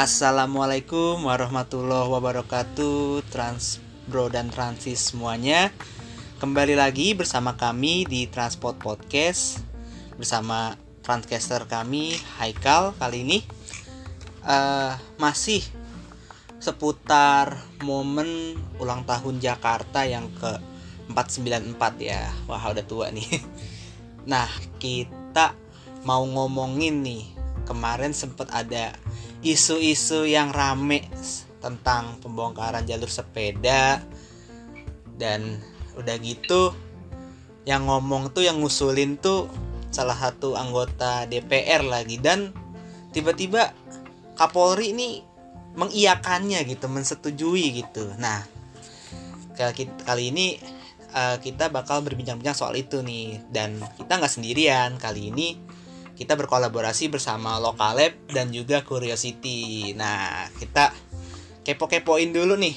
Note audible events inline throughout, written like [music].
Assalamualaikum warahmatullahi wabarakatuh Trans Bro dan Transis semuanya. Kembali lagi bersama kami di Transport Podcast Bersama transcaster kami Haikal kali ini. Uh, Masih seputar momen ulang tahun Jakarta yang ke 494 ya. Wah udah tua nih [laughs] Nah kita mau ngomongin nih Kemarin sempet ada isu-isu yang rame tentang pembongkaran jalur sepeda. Dan udah gitu yang ngomong tuh yang ngusulin tuh salah satu anggota DPR lagi. Dan tiba-tiba Kapolri ini mengiyakannya gitu mensetujui gitu. Nah kali ini eh, kita bakal berbincang-bincang soal itu nih dan kita nggak sendirian kali ini kita berkolaborasi bersama Lokalab dan juga Curiosity. Nah, kita kepo-kepoin dulu nih.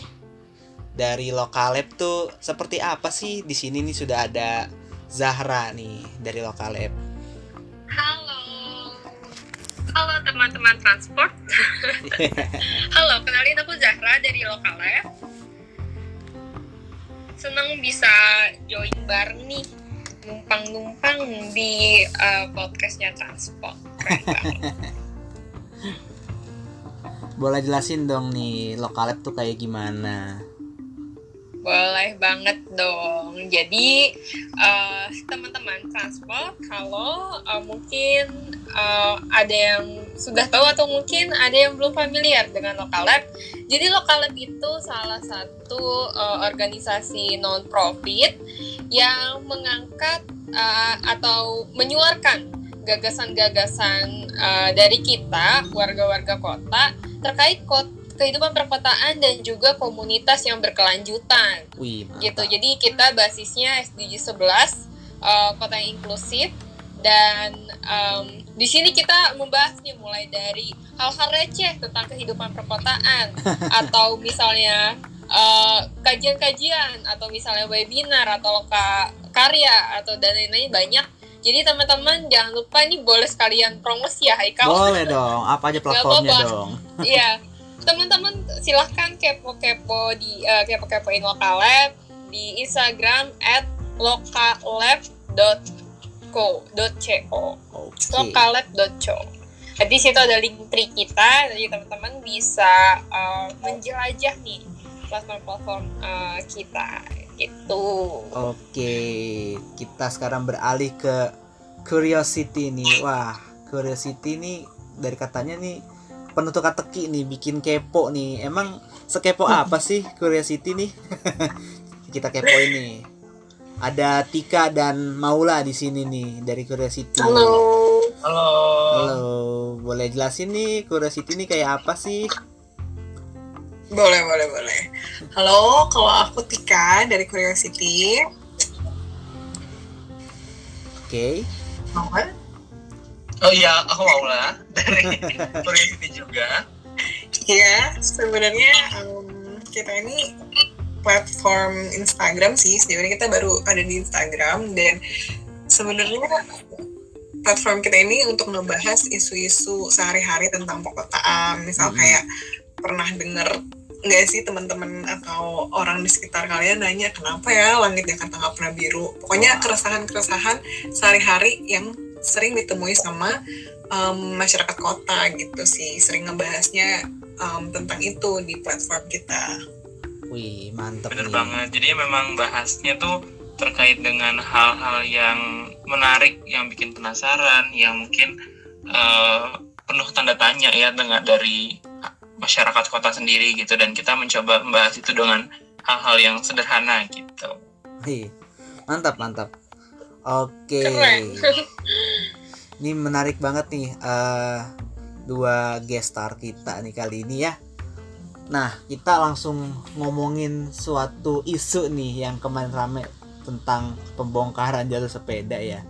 Dari Lokalab tuh seperti apa sih? Di sini nih sudah ada Zahra nih dari Lokalab. Halo. Halo teman-teman transport. [laughs] Halo, kenalin aku Zahra dari Lokalab. Senang bisa join bareng nih numpang-numpang di uh, podcastnya Transport. [laughs] Boleh jelasin dong nih lokalep tuh kayak gimana? Boleh banget dong. Jadi uh, teman-teman transport kalau uh, mungkin uh, ada yang sudah tahu atau mungkin ada yang belum familiar dengan Lokalab. Jadi Lokalab itu salah satu uh, organisasi non profit yang mengangkat uh, atau menyuarkan gagasan-gagasan uh, dari kita warga-warga kota terkait kota kehidupan perkotaan dan juga komunitas yang berkelanjutan. Wih, gitu. Jadi kita basisnya SDG 11 uh, kota yang inklusif dan um, di sini kita membahas nih mulai dari hal-hal receh tentang kehidupan perkotaan [laughs] atau misalnya uh, kajian-kajian atau misalnya webinar atau ka karya atau dan lain-lain banyak jadi teman-teman jangan lupa nih boleh sekalian promosi ya Haikal. Boleh dong. Apa aja [laughs] platformnya dong? Iya [laughs] teman-teman silahkan kepo-kepo di uh, kepo-kepoin Lokalab di Instagram at lokalab.co .co okay. lokalab.co di situ ada link tree kita jadi teman-teman bisa uh, menjelajah nih platform-platform uh, kita gitu. Oke kita sekarang beralih ke curiosity nih. Wah curiosity nih dari katanya nih penuh teka-teki nih bikin kepo nih. Emang sekepo [laughs] apa sih curiosity nih? [laughs] Kita kepo ini ada Tika dan Maula di sini nih dari curiosity. Halo. Halo. Halo. Boleh jelasin nih curiosity ini kayak apa sih? Boleh boleh boleh. Halo kalau aku Tika dari curiosity. Oke. Okay. Oh iya, aku mau lah dari Curiosity juga. Iya, sebenarnya um, kita ini platform Instagram sih. Sebenarnya kita baru ada di Instagram dan sebenarnya platform kita ini untuk ngebahas isu-isu sehari-hari tentang perkotaan. Misal hmm. kayak pernah denger nggak sih teman-teman atau orang di sekitar kalian nanya kenapa ya langit Jakarta nggak pernah biru? Pokoknya keresahan-keresahan sehari-hari yang sering ditemui sama um, masyarakat kota gitu sih sering ngebahasnya um, tentang itu di platform kita. Wih mantep Bener nih. banget. Jadi memang bahasnya tuh terkait dengan hal-hal yang menarik, yang bikin penasaran, yang mungkin uh, penuh tanda tanya ya dengan dari masyarakat kota sendiri gitu. Dan kita mencoba membahas itu dengan hal-hal yang sederhana gitu. Wih mantap mantap. Oke. [laughs] Ini menarik banget nih uh, dua guest star kita nih kali ini ya. Nah, kita langsung ngomongin suatu isu nih yang kemarin rame tentang pembongkaran jalur sepeda ya.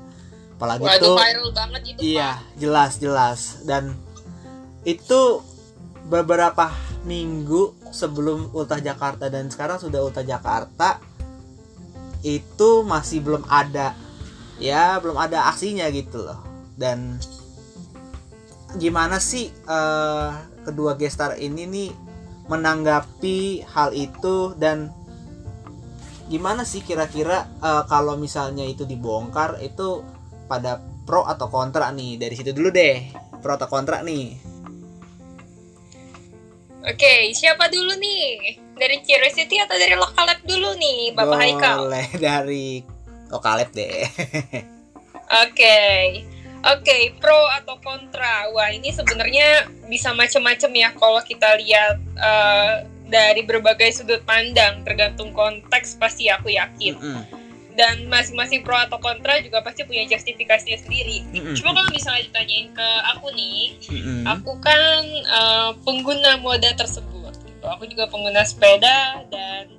Apalagi Wah, itu viral banget itu. Iya, jelas jelas dan itu beberapa minggu sebelum Ultah Jakarta dan sekarang sudah Ultah Jakarta itu masih belum ada ya belum ada aksinya gitu loh dan gimana sih eh, kedua gestar ini nih menanggapi hal itu dan gimana sih kira-kira eh, kalau misalnya itu dibongkar itu pada pro atau kontra nih dari situ dulu deh pro atau kontra nih Oke, siapa dulu nih? Dari Curiosity atau dari Local Lab dulu nih, Bapak Haikal? boleh dari lokalep deh [laughs] Oke. Oke, pro atau kontra? Wah, ini sebenarnya bisa macam-macam ya kalau kita lihat eh, dari berbagai sudut pandang, tergantung konteks pasti aku yakin. Mm-mm. Dan masing-masing pro atau kontra juga pasti punya justifikasinya sendiri. Mm-mm. Cuma kalau misalnya ditanyain ke aku nih, Mm-mm. aku kan eh, pengguna moda tersebut. Gitu. Aku juga pengguna sepeda dan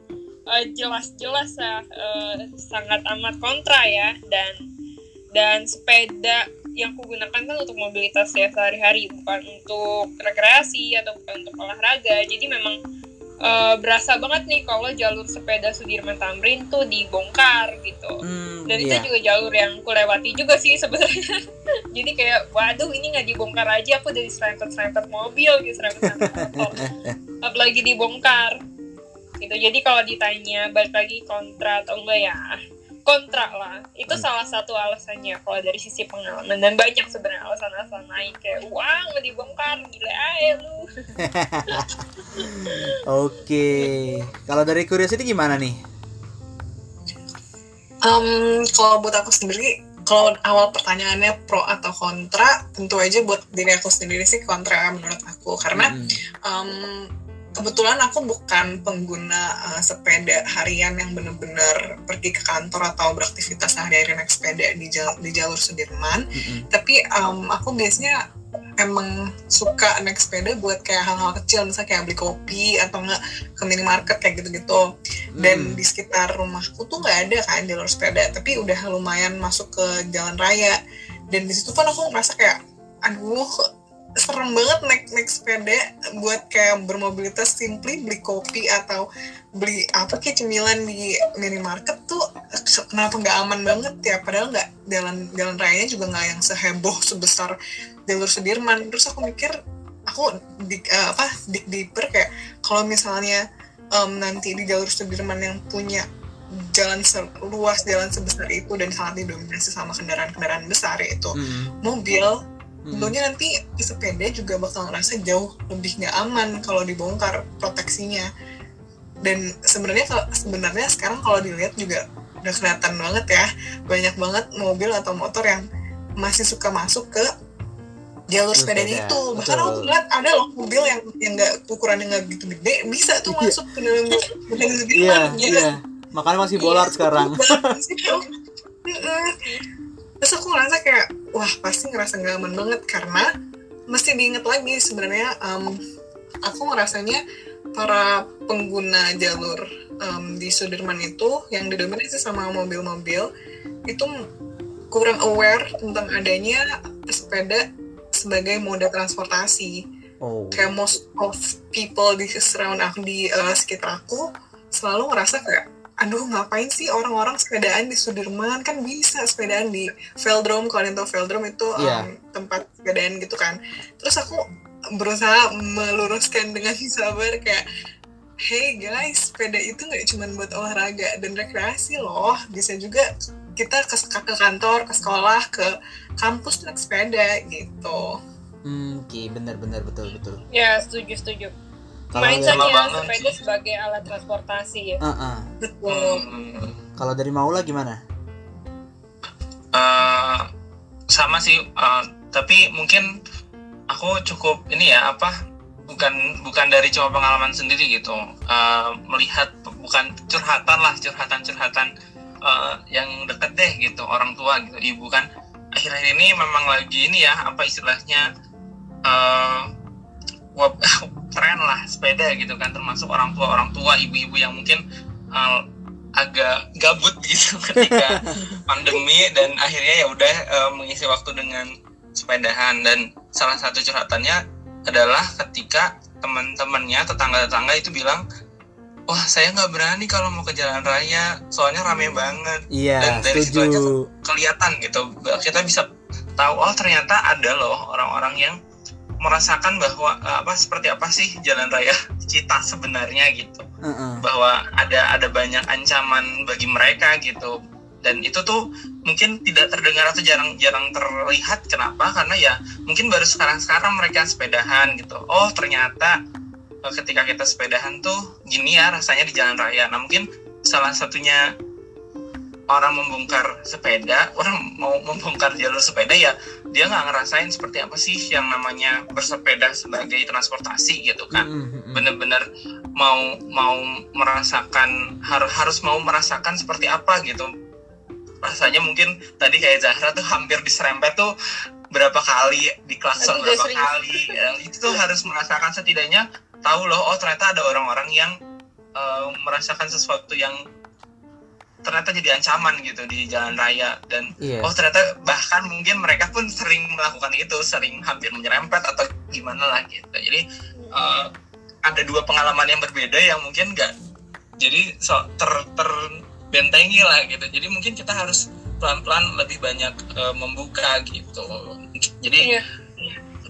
eh, jelas-jelas lah eh, sangat amat kontra ya dan dan sepeda yang aku gunakan kan untuk mobilitas ya sehari-hari bukan untuk rekreasi atau bukan untuk olahraga. Jadi memang eh, berasa banget nih kalau jalur sepeda Sudirman Tamrin tuh dibongkar gitu. Hmm, dan iya. itu juga jalur yang kulewati juga sih sebenarnya. [laughs] Jadi kayak waduh ini nggak dibongkar aja aku dari serempet serempet mobil gitu serempet serempet motor. [laughs] Apalagi dibongkar. Gitu. Jadi kalau ditanya balik lagi kontra atau enggak ya kontra lah itu Hmm. salah satu alasannya kalau dari sisi pengalaman dan banyak sebenarnya alasan-alasan lain kayak nggak dibongkar gila aja lu [laughs] Oke, kalau dari curiosity gimana nih? Um, kalau buat aku sendiri, kalau awal pertanyaannya pro atau kontra, tentu aja buat diri aku sendiri sih kontra menurut aku. Karena Mm-mm. um, kebetulan aku bukan pengguna uh, sepeda harian yang benar-benar pergi ke kantor atau beraktivitas sehari-hari naik sepeda di, jal- di jalur Sudirman. Mm-mm. Tapi um, aku biasanya emang suka naik sepeda buat kayak hal-hal kecil, misalnya kayak beli kopi atau enggak ke minimarket kayak gitu-gitu dan Mm. di sekitar rumahku tuh nggak ada kan jalur sepeda tapi udah lumayan masuk ke jalan raya dan di situ kan aku ngerasa kayak aduh serem banget naik naik sepeda buat kayak bermobilitas simply beli kopi atau beli apa kayak cemilan di minimarket tuh kenapa nggak aman banget ya padahal nggak jalan jalan rayanya juga nggak yang seheboh sebesar jalur Sudirman terus aku mikir aku di eh, apa dik diper kayak kalau misalnya em, nanti di jalur Sudirman yang punya jalan seluas jalan sebesar itu dan sangat didominasi sama kendaraan-kendaraan besar yaitu Mm-mm. mobil Mm-mm. Tentunya nanti sepeda juga bakal ngerasa jauh lebih nggak aman kalau dibongkar proteksinya dan sebenarnya kalau- sebenarnya sekarang kalau dilihat juga udah kelihatan banget ya banyak banget mobil atau motor yang masih suka masuk ke jalur sepedanya sepeda, itu bahkan betul. aku lihat ada loh mobil yang yang nggak ukurannya nggak gitu gede bisa tuh Iya. masuk ke dalam Iya, gitu. iya. Makanya masih bolar sekarang. Mm-mm. Terus aku ngerasa kayak, wah pasti ngerasa gak aman banget karena mesti diingat lagi sebenarnya em, aku ngerasanya para pengguna jalur em, di Sudirman itu yang didominasi sama mobil-mobil itu kurang aware tentang adanya sepeda sebagai moda transportasi Oh. kayak most of people di surround aku di uh, sekitar aku selalu ngerasa kayak aduh ngapain sih orang-orang sepedaan di Sudirman? Kan bisa sepedaan di Veldrome kalau yang tahu Veldrome itu um, Iya. tempat sepedaan gitu kan. Terus aku berusaha meluruskan dengan [laughs] sabar kayak hey guys sepeda itu nggak cuma buat olahraga dan rekreasi loh. Bisa juga kita ke, ke kantor ke sekolah ke kampus naik sepeda gitu. Hmm, Oke, benar-benar betul betul. ya setuju setuju mindsetnya Sama banget sepeda sih. sebagai alat transportasi ya Ah, ah. betul Hmm, kalau dari Maula gimana? eh, sama sih eh, tapi mungkin aku cukup ini ya apa bukan bukan dari cuma pengalaman sendiri gitu Eh, melihat bukan curhatan lah curhatan curhatan eh, yang deket deh gitu orang tua gitu ibu kan akhir-akhir ini memang lagi ini ya apa istilahnya eh tren [laughs] lah sepeda gitu kan termasuk orang tua orang tua ibu-ibu yang mungkin eh, agak gabut [laughs] gitu ketika [laughs] pandemi dan akhirnya ya udah eh, mengisi waktu dengan sepedahan dan salah satu curhatannya adalah ketika teman-temannya tetangga-tetangga itu bilang wah saya nggak berani kalau mau ke jalan raya soalnya rame banget Iya, Dan dari situ aja setuju. kelihatan gitu kita bisa tahu oh ternyata ada loh orang-orang yang merasakan bahwa eh, apa seperti apa sih jalan raya Cita sebenarnya gitu. Heeh. bahwa ada ada banyak ancaman bagi mereka gitu. Dan itu tuh mungkin tidak terdengar atau jarang-jarang terlihat. Kenapa? Karena ya mungkin baru sekarang-sekarang mereka sepedahan gitu. Oh ternyata eh, ketika kita sepedahan tuh gini ya rasanya di jalan raya. Nah mungkin salah satunya orang membongkar sepeda orang mau membongkar jalur sepeda ya dia nggak ngerasain seperti apa sih yang namanya bersepeda sebagai transportasi gitu kan Mm, mm, mm. bener-bener mau mau merasakan harus harus mau merasakan seperti apa gitu rasanya mungkin tadi kayak Zahra tuh hampir diserempet tuh berapa kali di klakson udah berapa sering. kali Ya, itu tuh harus merasakan setidaknya tahu loh oh ternyata ada orang-orang yang eh, merasakan sesuatu yang ternyata jadi ancaman gitu di jalan raya dan Iya. oh ternyata bahkan mungkin mereka pun sering melakukan itu sering hampir menyerempet atau gimana lah gitu jadi eh, ada dua pengalaman yang berbeda yang mungkin nggak jadi so, ter terbentengi lah gitu jadi mungkin kita harus pelan-pelan lebih banyak eh, membuka gitu jadi Iya.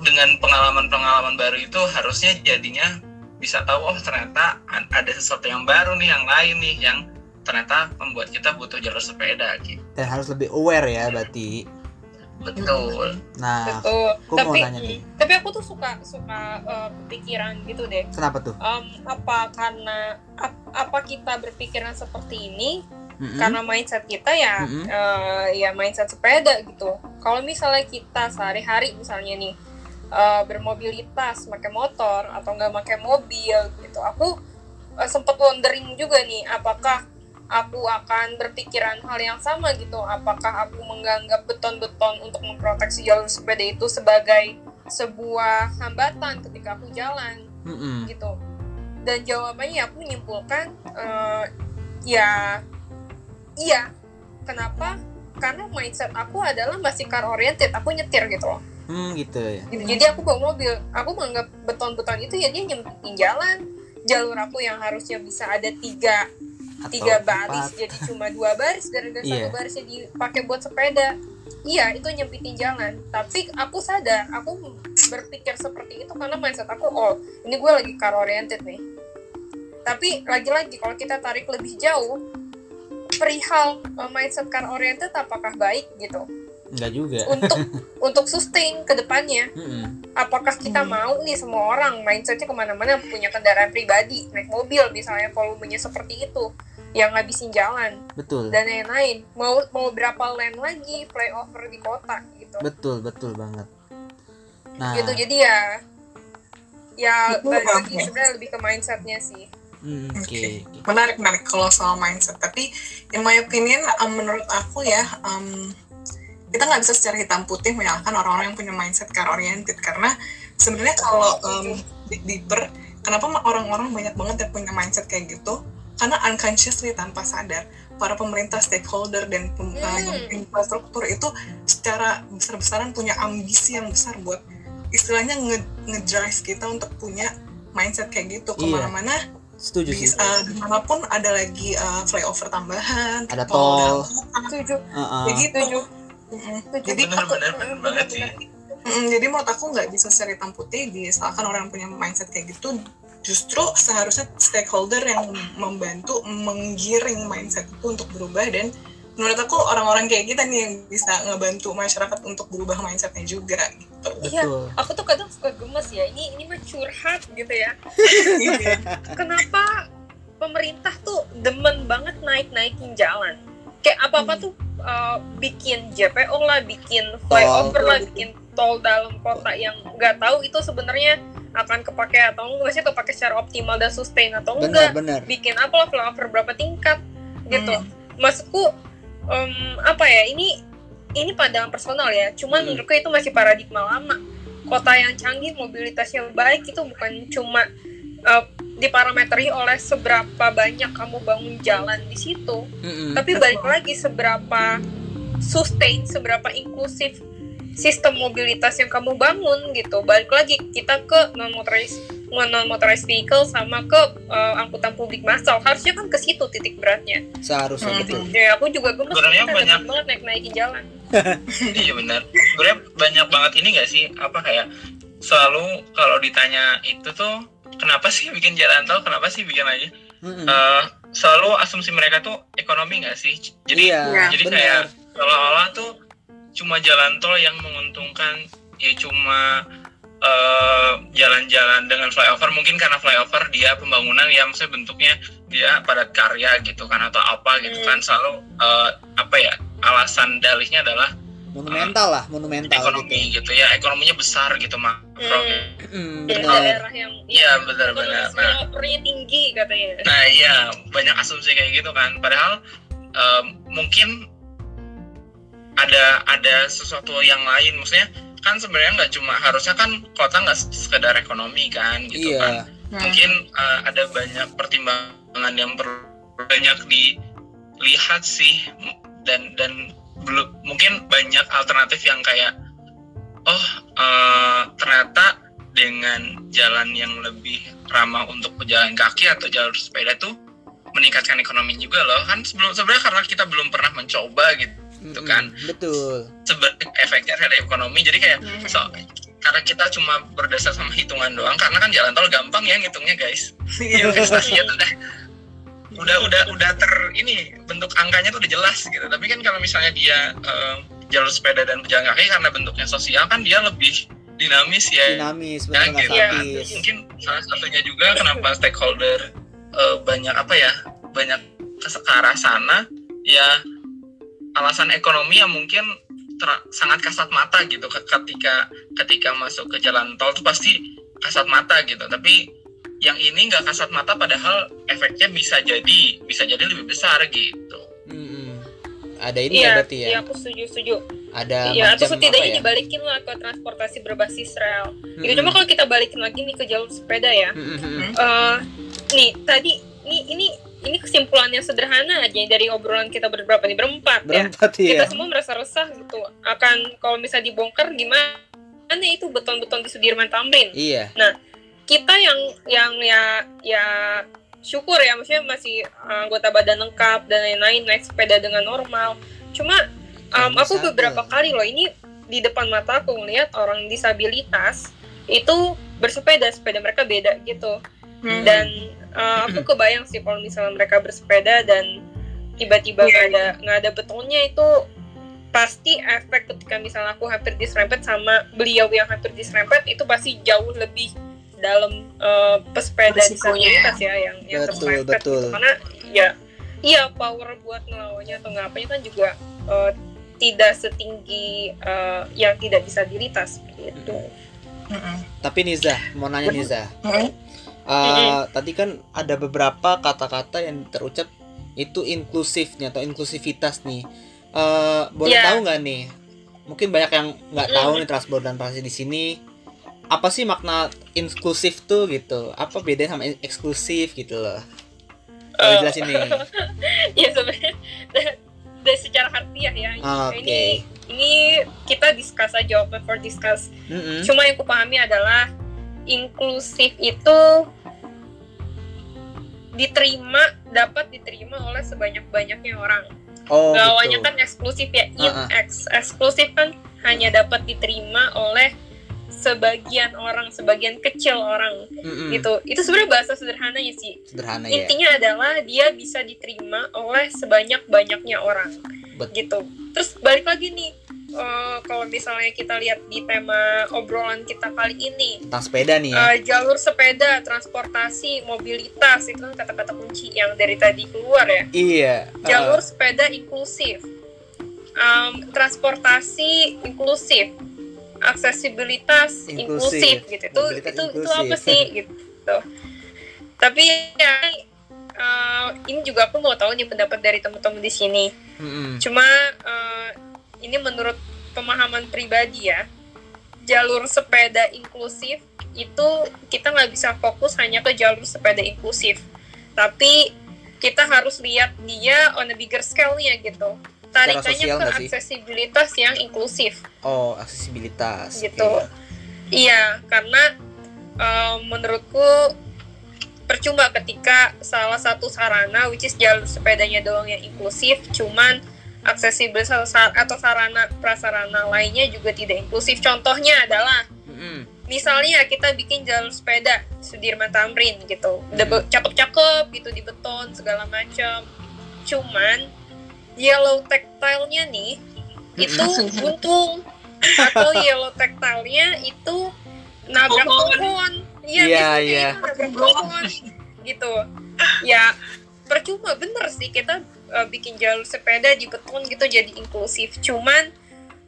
dengan pengalaman-pengalaman baru itu harusnya jadinya bisa tahu oh ternyata ada sesuatu yang baru nih yang lain nih yang ternyata membuat kita butuh jalur sepeda gitu Dan harus lebih aware ya berarti. betul Nah, Betul. aku mau tapi tanya nih. tapi aku tuh suka suka eh, kepikiran gitu deh. Kenapa tuh? Em, apa karena ap- apa kita berpikiran seperti ini Mm-mm. karena mindset kita ya Mm-mm. eh, ya mindset sepeda gitu. Kalau misalnya kita sehari-hari misalnya nih eh, bermobilitas, pakai motor atau nggak pakai mobil gitu, aku eh, sempet wondering juga nih, apakah aku akan berpikiran hal yang sama gitu? Apakah aku menganggap beton-beton untuk memproteksi jalur sepeda itu sebagai sebuah hambatan ketika aku jalan? Mm-mm. gitu dan jawabannya aku menyimpulkan eh, ya iya kenapa karena mindset aku adalah masih car oriented aku nyetir gitu loh Hmm, gitu ya. gitu. jadi aku bawa mobil aku menganggap beton-beton itu ya dia nyempitin jalan jalur aku yang harusnya bisa ada tiga Tiga empat. baris jadi cuma dua baris gara-gara Iya. satu barisnya dipakai buat sepeda iya itu nyempitin jalan tapi aku sadar aku berpikir seperti itu karena mindset aku oh ini gue lagi car oriented nih tapi lagi-lagi kalau kita tarik lebih jauh perihal uh, mindset car oriented apakah baik gitu Enggak juga. untuk [laughs] untuk sustain ke depannya Mm-mm. apakah kita Hmm. mau nih semua orang mindsetnya ke mana-mana punya kendaraan pribadi naik mobil misalnya volumenya seperti itu yang ngabisin jalan Betul. dan lain-lain mau mau berapa lane lagi flyover di kota gitu Betul, betul banget. Nah, gitu jadi ya ya balik lagi sebenarnya lebih ke mindsetnya sih mm, oke. Oke. menarik menarik kalau soal mindset tapi in my opinion um, menurut aku ya um, kita nggak bisa secara hitam putih menyalahkan orang-orang yang punya mindset car oriented karena sebenarnya kalau um, di- deeper kenapa orang-orang banyak banget yang punya mindset kayak gitu karena unconsciously tanpa sadar para pemerintah stakeholder dan pem- uh, Hmm. infrastruktur itu secara besar-besaran punya ambisi yang besar buat istilahnya nge- ngedrive kita untuk punya mindset kayak gitu Iya. ke mana-mana Setuju sih. uh, di mana pun ada lagi uh, flyover tambahan Ada tol tol. setuju Heeh. kayak gitu setuju Jadi bener Aku- bener bener banget sih jadi menurut aku nggak bisa secara hitam putih disalahkan orang yang punya mindset kayak gitu justru seharusnya stakeholder yang membantu menggiring mindset itu untuk berubah dan menurut aku orang-orang kayak kita nih yang bisa ngebantu masyarakat untuk berubah mindsetnya juga gitu. Iya. Betul. aku tuh kadang suka gemes ya ini ini mah curhat gitu ya [laughs] Iya. kenapa pemerintah tuh demen banget naik-naikin jalan kayak apa-apa Hmm. tuh uh, bikin JPO lah, bikin flyover Tol. lah, bikin tol dalam kota yang nggak tahu itu sebenarnya akan kepake atau enggak, maksudnya kepake secara optimal dan sustain atau Benar, enggak, benar. bikin apa lah flyover berapa tingkat gitu. Hmm. Maksudku em, apa ya ini ini pandangan personal ya, cuman Hmm. menurutku itu masih paradigma lama. Kota yang canggih, mobilitasnya baik itu bukan cuma eh, diparameteri oleh seberapa banyak kamu bangun jalan di situ, Mm-mm. tapi balik lagi seberapa sustain, seberapa inklusif sistem mobilitas yang kamu bangun gitu. Balik lagi kita ke non motorized non motorized vehicle sama ke uh, angkutan publik massal. Harusnya kan ke situ titik beratnya. Seharusnya Hmm. gitu ya aku juga gemes banyak- banget naik naikin jalan. [laughs] Iya benar sebenarnya banyak banget ini gak sih? Apa kayak selalu kalau ditanya itu tuh kenapa sih bikin jalan tol? Kenapa sih bikin aja Mm-mm. Eh, selalu asumsi mereka tuh ekonomi gak sih? Jadi iya jadi benar. kayak seolah-olah tuh cuma jalan tol yang menguntungkan ya cuma eh, jalan-jalan dengan flyover. Mungkin karena flyover dia pembangunan ya maksudnya bentuknya dia padat karya gitu kan atau apa gitu Hmm. kan. Selalu eh, apa ya alasan dalihnya adalah monumental lah monumental ekonomi gitu. ya ekonominya besar gitu makro Hmm. gitu Mm, benar daerah yang Iya, benar-benar. skala tinggi katanya Nah iya banyak asumsi kayak gitu kan. Padahal em, mungkin ada ada sesuatu yang lain. Maksudnya kan sebenarnya nggak cuma harusnya kan kota nggak sekedar ekonomi kan gitu kan. iya Hmm. Mungkin eh, ada banyak pertimbangan yang perlu banyak dilihat sih dan dan belum mungkin banyak alternatif yang kayak oh eh, ternyata dengan jalan yang lebih ramah untuk pejalan kaki atau jalur sepeda tuh meningkatkan ekonomi juga loh kan sebelum sebenarnya karena kita belum pernah mencoba gitu Mm-mm, kan. betul sebenarnya efeknya terhadap ekonomi jadi kayak Hmm. so, karena kita cuma berdasar sama hitungan doang karena kan jalan tol gampang ya ngitungnya guys Iya. [laughs] investasinya tuh udah udah udah udah ter ini bentuk angkanya tuh udah jelas gitu. Tapi kan kalau misalnya dia eh, jalur sepeda dan pejalan kaki karena bentuknya sosial kan dia lebih dinamis ya. Dinamis Ya, benar gitu. Iya. statis. Mungkin salah satunya juga kenapa stakeholder eh, banyak apa ya banyak ke arah sana. Ya alasan ekonomi yang mungkin ter- sangat kasat mata gitu. Ke- ketika ketika masuk ke jalan tol itu pasti kasat mata gitu. Tapi yang ini nggak kasat mata padahal efeknya bisa jadi bisa jadi lebih besar gitu Mm-mm. ada ini ya Iya, berarti ya iya aku setuju setuju. ada Iya, atau setidaknya apa ya dibalikin lah ke transportasi berbasis rel. Gitu. Mm-mm. Cuma kalau kita balikin lagi nih ke jalur sepeda ya. Mm-mm. eh nih tadi ini ini ini kesimpulannya sederhana aja dari obrolan kita berberapa nih berempat ya. berempat Kita ya semua merasa resah gitu akan kalau misalnya dibongkar gimana itu beton-beton di Sudirman Tamrin. iya Kita yang yang ya ya syukur ya maksudnya masih uh, anggota badan lengkap dan lain-lain naik sepeda dengan normal. Cuma um, aku beberapa kali loh ini di depan mata aku ngeliat orang disabilitas itu bersepeda sepeda mereka beda gitu Hmm. dan uh, aku kebayang sih kalau misalnya mereka bersepeda dan tiba-tiba Iya, nggak ada nggak ada betonnya itu pasti efek ketika misalnya aku hampir diserempet sama beliau yang hampir diserempet itu pasti jauh lebih dalam uh, pesepeda disabilitas ya yang yang Betul, terserempet betul. gitu. karena ya iya power buat ngelawannya atau ngapanya kan juga uh, tidak setinggi uh, yang tidak disabilitas gitu. Mm-mm. tapi Niza mau nanya Niza Mm-mm. Eh, tadi kan ada beberapa kata-kata yang terucap itu inklusifnya atau inklusivitas nih Eh, boleh Ya. tahu nggak nih mungkin banyak yang nggak tahu Mm. nih transport dan transit di sini apa sih makna inklusif tuh gitu? Apa bedanya sama eksklusif gitu loh? Boleh Eh, jelasin nih. [laughs] Ya sebenarnya. Da- dari secara harfiah ya. Ah, Oke. ini ini kita discuss aja open for discuss. Mm-mm. cuma yang kupahami adalah inklusif itu diterima dapat diterima oleh sebanyak banyaknya orang. Oh lawannya gitu. kan eksklusif ya. In ah. ex eksklusif kan hanya dapat diterima oleh sebagian orang sebagian kecil orang. Mm-mm. gitu. Itu sebenarnya bahasa sederhananya sih. Sederhana ya intinya adalah dia bisa diterima oleh sebanyak banyaknya orang. Bet- gitu. Terus balik lagi nih eh, kalau misalnya kita lihat di tema obrolan kita kali ini. Tentang sepeda nih ya. Eh, jalur sepeda transportasi mobilitas itu kan kata-kata kunci yang dari tadi keluar ya. Iya. Jalur eh, sepeda inklusif. Em, transportasi inklusif aksesibilitas Inklusif. inklusif, gitu. Itu Mobilitas itu itu apa sih gitu. Tapi ya eh, ini juga aku mau tahu nih pendapat dari teman-teman di sini. Mm-mm. cuma eh, ini menurut pemahaman pribadi ya jalur sepeda inklusif itu kita nggak bisa fokus hanya ke jalur sepeda inklusif. Tapi kita harus lihat dia on a bigger scale-nya gitu tarikannya sosial ke sih? aksesibilitas yang inklusif oh aksesibilitas Gitu. Oke. Iya, karena eh, menurutku percuma ketika salah satu sarana which is jalur sepedanya doang yang inklusif cuman aksesibel atau sarana prasarana lainnya juga tidak inklusif contohnya adalah misalnya kita bikin jalur sepeda Sudirman Tamrin gitu cakep-cakep gitu di beton segala macam cuman yellow tactile-nya nih itu buntung. Atau yellow tactile-nya itu nabrak Pohon. pohon. Iya Iya, iya. itu nabrak pohon gitu. Ya percuma bener sih kita uh, bikin jalur sepeda di beton gitu jadi inklusif. Cuman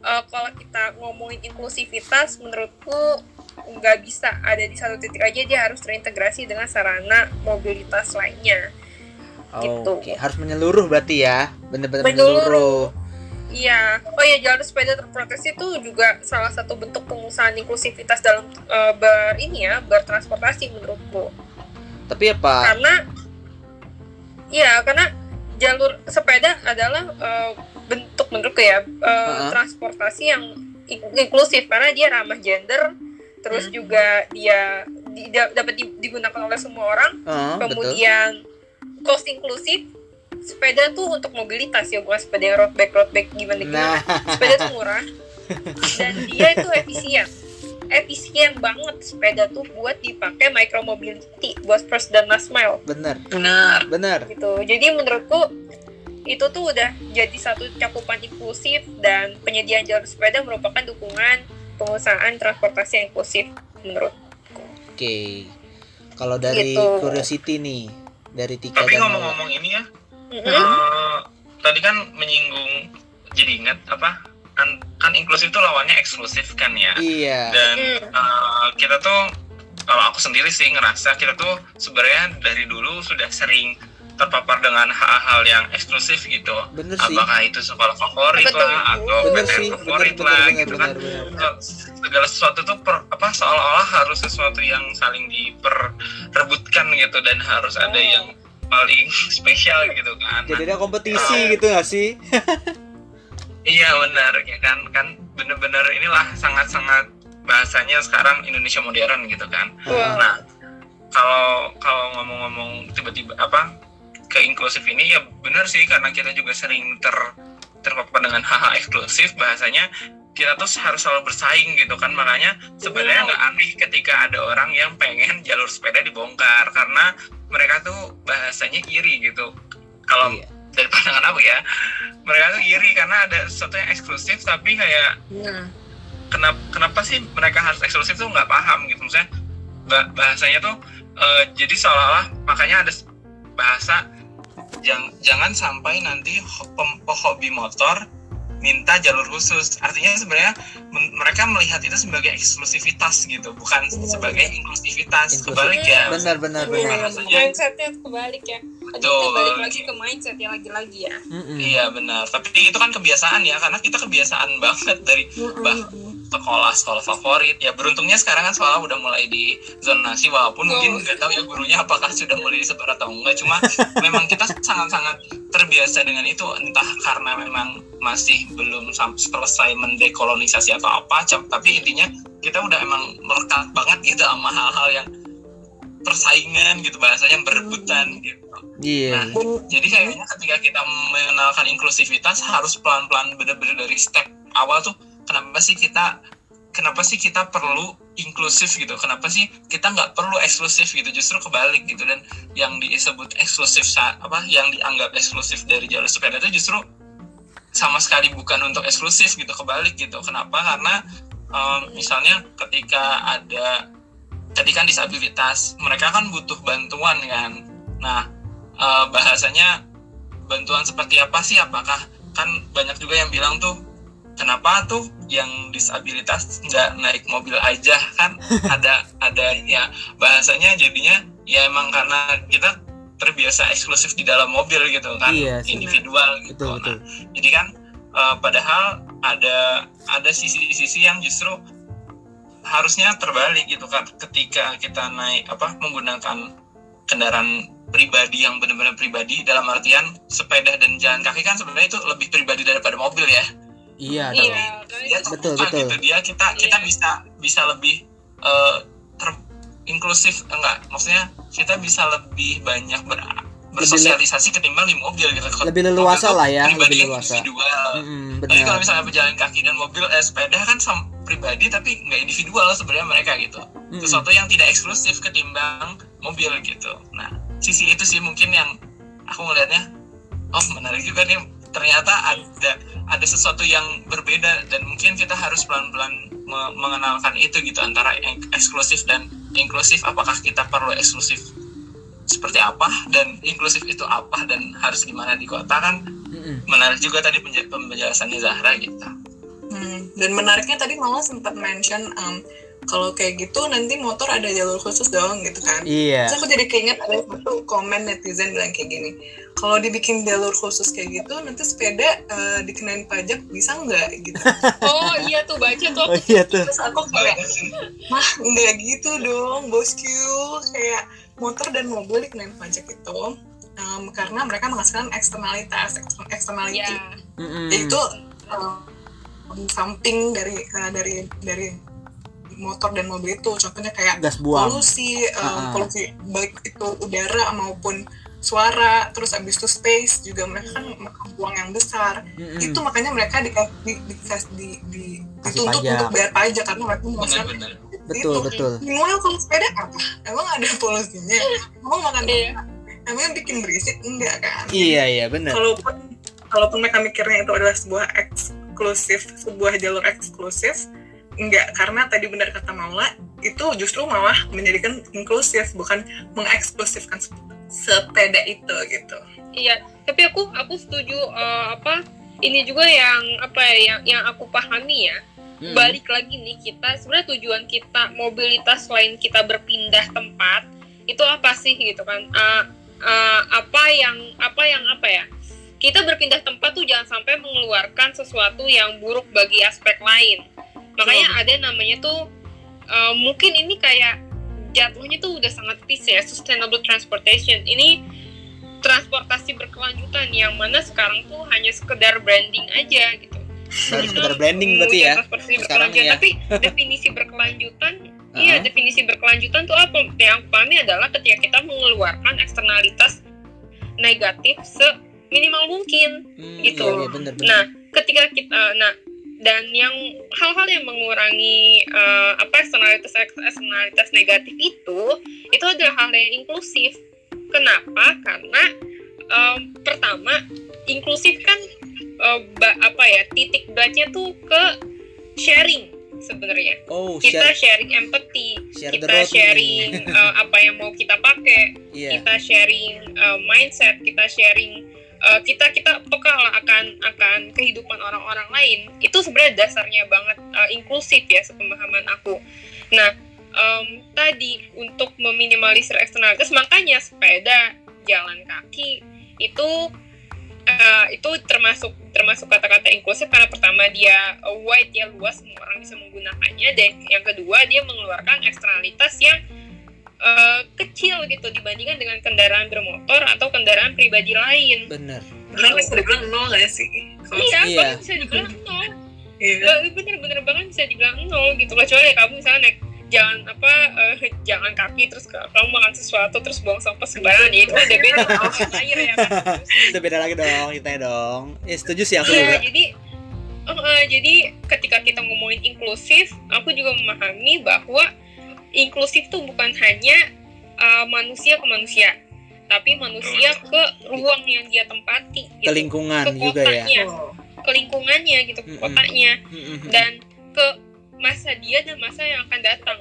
uh, kalau kita ngomongin inklusivitas menurutku nggak bisa ada di satu titik aja dia harus terintegrasi dengan sarana mobilitas lainnya Gitu. Oke, harus menyeluruh berarti ya. Bener-bener Menyeluruh. Iya, oh ya jalur sepeda terproteksi itu juga salah satu bentuk pengusahaan inklusivitas dalam uh, ber ini ya bertransportasi menurutku. Tapi apa? Karena, iya karena jalur sepeda adalah uh, bentuk menurutku ya uh, Uh-huh. transportasi yang inklusif karena dia ramah gender, terus Hmm. juga dia di- da- dapat di- digunakan oleh semua orang. Oh, betul. Cost inklusif, sepeda tuh untuk mobilitas ya bukan sepeda road bike road bike gimana gimana. Nah, sepeda tuh murah dan dia itu efisien efisien banget sepeda tuh buat dipakai micro mobility buat first dan last mile bener, Benar. bener. gitu jadi menurutku itu tuh udah jadi satu cakupan inklusif dan penyediaan jalur sepeda merupakan dukungan pengusahaan transportasi yang inklusif menurut Oke. Kalau dari Gitu. curiosity nih, dari Tika Tapi ngomong-ngomong ini ya, Mm-mm. eh, tadi kan menyinggung jadi ingat apa? Kan, kan inklusif itu lawannya eksklusif kan ya. Iya. Dan Mm. eh, kita tuh kalau aku sendiri sih ngerasa kita tuh sebenarnya dari dulu sudah sering terpapar dengan hal-hal yang eksklusif gitu. Bener sih. Apakah itu sekolah favorit lah atau Bener PTN sih, bener favorit bener lah bener gitu bener kan. bener. segala sesuatu tuh per, apa seolah-olah harus sesuatu yang saling diperebutkan gitu dan harus ada Oh. yang paling [laughs] spesial gitu kan. Jadi ada kompetisi gitu gak sih? [laughs] Iya benar ya kan kan bener-bener inilah sangat-sangat bahasanya sekarang Indonesia modern gitu kan. Nah kalau kalau ngomong-ngomong tiba-tiba apa ke inklusif ini ya benar sih karena kita juga sering ter terpapar dengan hal-hal eksklusif bahasanya kita tuh harus selalu bersaing gitu kan. Makanya sebenarnya nggak aneh ketika ada orang yang pengen [laughs] jalur sepeda dibongkar karena mereka tuh bahasanya iri gitu. Kalau Iya. dari pandangan aku ya mereka tuh iri karena ada sesuatu yang eksklusif tapi kayak Nah, kenapa kenapa sih mereka harus eksklusif tuh nggak paham gitu. Ba- bahasanya tuh eh, jadi seolah-olah makanya ada bahasa jang- jangan sampai nanti pehobi motor minta jalur khusus artinya sebenarnya mereka melihat itu sebagai eksklusivitas gitu bukan sebagai inklusivitas Inklusif. kebalik ya Benar benar Iya, benar. Bahasanya- mindsetnya kebalik ya Aduh, Betul. kita balik lagi ke mindset ya lagi-lagi ya Mm-mm. iya benar tapi itu kan kebiasaan ya karena kita kebiasaan [laughs] banget dari bah sekolah sekolah favorit ya beruntungnya sekarang kan sekolah udah mulai di zonasi walaupun Oh. mungkin nggak tahu ya gurunya apakah sudah mulai disebar atau enggak cuma [laughs] memang kita sangat-sangat terbiasa dengan itu entah karena memang masih belum selesai mendekolonisasi atau apa tapi intinya kita udah emang melekat banget gitu sama hal-hal yang persaingan gitu bahasanya berebutan gitu Iya. Nah, jadi kayaknya ketika kita mengenalkan inklusivitas harus pelan-pelan bener-bener dari step awal tuh kenapa sih kita kenapa sih kita perlu inklusif gitu? Kenapa sih kita nggak perlu eksklusif gitu? Justru kebalik gitu. Dan yang disebut eksklusif apa yang dianggap eksklusif dari jalur sepeda itu justru sama sekali bukan untuk eksklusif gitu. Kebalik gitu. Kenapa? Karena em, misalnya ketika ada tadi kan disabilitas mereka kan butuh bantuan kan? Nah eh, bahasanya bantuan seperti apa sih? Apakah kan banyak juga yang bilang tuh kenapa tuh yang disabilitas nggak naik mobil aja? Kan ada ada ya bahasanya jadinya ya emang karena kita terbiasa eksklusif di dalam mobil gitu kan Iya individual gitu. Betul Nah, betul. jadi kan eh, padahal ada ada sisi-sisi yang justru harusnya terbalik gitu kan ketika kita naik apa menggunakan kendaraan pribadi yang benar-benar pribadi dalam artian sepeda dan jalan kaki kan sebenarnya itu lebih pribadi daripada mobil ya Iya dong. iya dia itu Betul, betul. gitu dia kita kita Iya. bisa bisa lebih eh, ter- inklusif enggak maksudnya kita bisa lebih banyak ber bersosialisasi ketimbang di mobil gitu Lebih leluasa lah ya, lebih pribadi leluasa. individual Mm-mm, tapi kalau misalnya pejalan kaki dan mobil eh, sepeda kan sama pribadi tapi nggak individual sebenarnya mereka gitu Mm-mm. sesuatu yang tidak eksklusif ketimbang mobil gitu nah sisi itu sih mungkin yang aku ngelihatnya oh menarik juga nih ternyata ada ada sesuatu yang berbeda dan mungkin kita harus pelan-pelan me- mengenalkan itu gitu antara yang eksklusif dan inklusif. Apakah kita perlu eksklusif seperti apa dan inklusif itu apa dan harus gimana di kota kan? Menarik juga tadi penjelasannya Zahra gitu. Hmm, dan menariknya tadi malah sempat mention um, kalau kayak gitu nanti motor ada jalur khusus dong gitu kan. iya Terus aku jadi keinget ada satu komen netizen bilang kayak gini, kalau dibikin jalur khusus kayak gitu nanti sepeda eh, dikenain pajak bisa nggak gitu. [laughs] Oh iya tuh baca tuh oh iya tuh Terus aku kayak, mah nggak gitu dong bosku, kayak motor dan mobil dikenain pajak itu em, karena mereka menghasilkan eksternalitas, ekster- eksternality. ya. Mm-mm. Itu em, samping dari eh, dari dari motor dan mobil itu, contohnya kayak gas buang polusi, em, Ah. polusi baik itu udara maupun suara, terus abis itu space juga mereka kan buang yang besar. Mm-mm. Itu makanya mereka di, di, di, di, dituntut pajak. untuk bayar pajak karena mereka menghasilkan benar-benar betul itu. betul Minimal kalau sepeda apa? Emang ada polusinya? Emang makan Iya. Emang bikin berisik? Enggak kan? iya iya benar Kalaupun kalaupun mereka mikirnya itu adalah sebuah eksklusif, sebuah jalur eksklusif, enggak karena tadi benar kata Maula itu justru malah menjadikan inklusif bukan mengeksklusifkan sep- sepeda itu gitu. Iya, tapi aku aku setuju eh, apa ini juga yang apa ya yang yang aku pahami ya. Mm-mm. Balik lagi nih kita sebenarnya tujuan kita mobilitas selain kita berpindah tempat itu apa sih gitu kan? Eh, eh, apa yang apa yang apa ya? Kita berpindah tempat tuh jangan sampai mengeluarkan sesuatu yang buruk bagi aspek lain. Makanya ada namanya tuh eh, mungkin ini kayak jatuhnya tuh udah sangat peace ya sustainable transportation. Ini transportasi berkelanjutan yang mana sekarang tuh hanya sekedar branding aja gitu. baru sekedar branding berarti ya transportasi sekarang berkelanjutan. ya. Tapi definisi berkelanjutan, [laughs] iya definisi berkelanjutan tuh apa? Yang aku pahami adalah ketika kita mengeluarkan eksternalitas negatif seminimal mungkin. Hmm, gitu. iya, iya, bener, bener. Nah, ketika kita, nah dan yang hal-hal yang mengurangi eh, apa eksternalitas eksternalitas negatif itu itu adalah hal yang inklusif. Kenapa? Karena em, pertama inklusif kan ba- apa ya titik beratnya tuh ke sharing sebenarnya. oh Kita share sharing empathy, share kita sharing eh, apa yang mau kita pakai, iya kita sharing uh, mindset, kita sharing uh, kita kita peka lah akan akan kehidupan orang-orang lain. Itu sebenarnya dasarnya banget uh, inklusif ya sepemahaman aku. Nah, em, tadi untuk meminimalisir eksternalitas makanya sepeda, jalan kaki itu uh, itu termasuk termasuk kata-kata inklusif karena pertama dia wide ya luas semua orang bisa menggunakannya dan yang kedua dia mengeluarkan eksternalitas yang uh, kecil gitu dibandingkan dengan kendaraan bermotor atau kendaraan pribadi lain. bener Karena bisa dibilang nol nggak sih? Kalau Iya, Iya. bahkan bisa dibilang nol. iya. Bener-bener banget bisa dibilang nol gitu. Kecuali kamu misalnya naik jalan apa eh, jalan kaki terus kamu makan sesuatu terus buang sampah sembarangan ya itu udah beda sama air ya kan. itu beda lagi dong kita dong ya setuju sih aku Iya, juga jadi eh, eh, jadi ketika kita ngomongin inklusif, aku juga memahami bahwa inklusif tuh bukan hanya eh, manusia ke manusia, tapi manusia ke ruang yang dia tempati, ke gitu. lingkungan ke juga ya kotanya, Oh. ke lingkungannya gitu, ke Mm-mm. kotanya, Mm-mm. dan ke masa dia dan masa yang akan datang.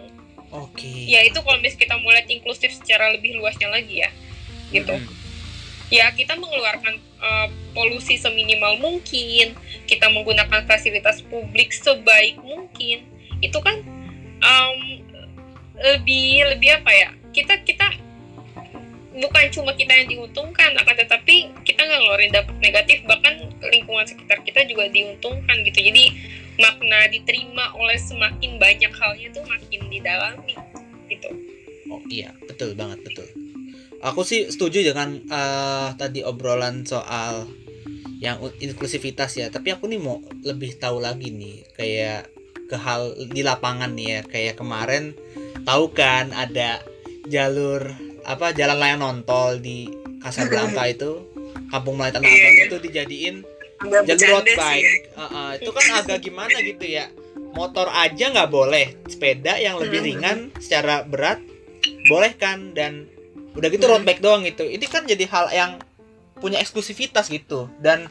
oke Ya itu kalau misalnya kita mau lihat inklusif secara lebih luasnya lagi ya, gitu. Mm-mm. ya kita mengeluarkan uh, polusi seminimal mungkin, kita menggunakan fasilitas publik sebaik mungkin, itu kan lebih lebih apa ya? Kita kita bukan cuma kita yang diuntungkan, akan tetapi kita nggak ngeluarin dampak negatif, bahkan lingkungan sekitar kita juga diuntungkan gitu. Jadi makna diterima oleh semakin banyak halnya tuh makin didalami gitu. Oh iya, betul banget betul. Aku sih setuju dengan eh, tadi obrolan soal yang inklusivitas ya. Tapi aku nih mau lebih tahu lagi nih kayak ke hal di lapangan nih ya. Kayak kemarin tahu kan ada jalur apa jalan layang nontol di Casablanca [laughs] itu. Kampung Melayu Tanah Iya, Abang iya. itu dijadiin jalur road bike. Ya. Heeh, itu kan agak gimana gitu ya. Motor aja nggak boleh. Sepeda yang lebih ringan secara berat boleh kan dan udah gitu road bike doang gitu. Ini kan jadi hal yang punya eksklusivitas gitu. Dan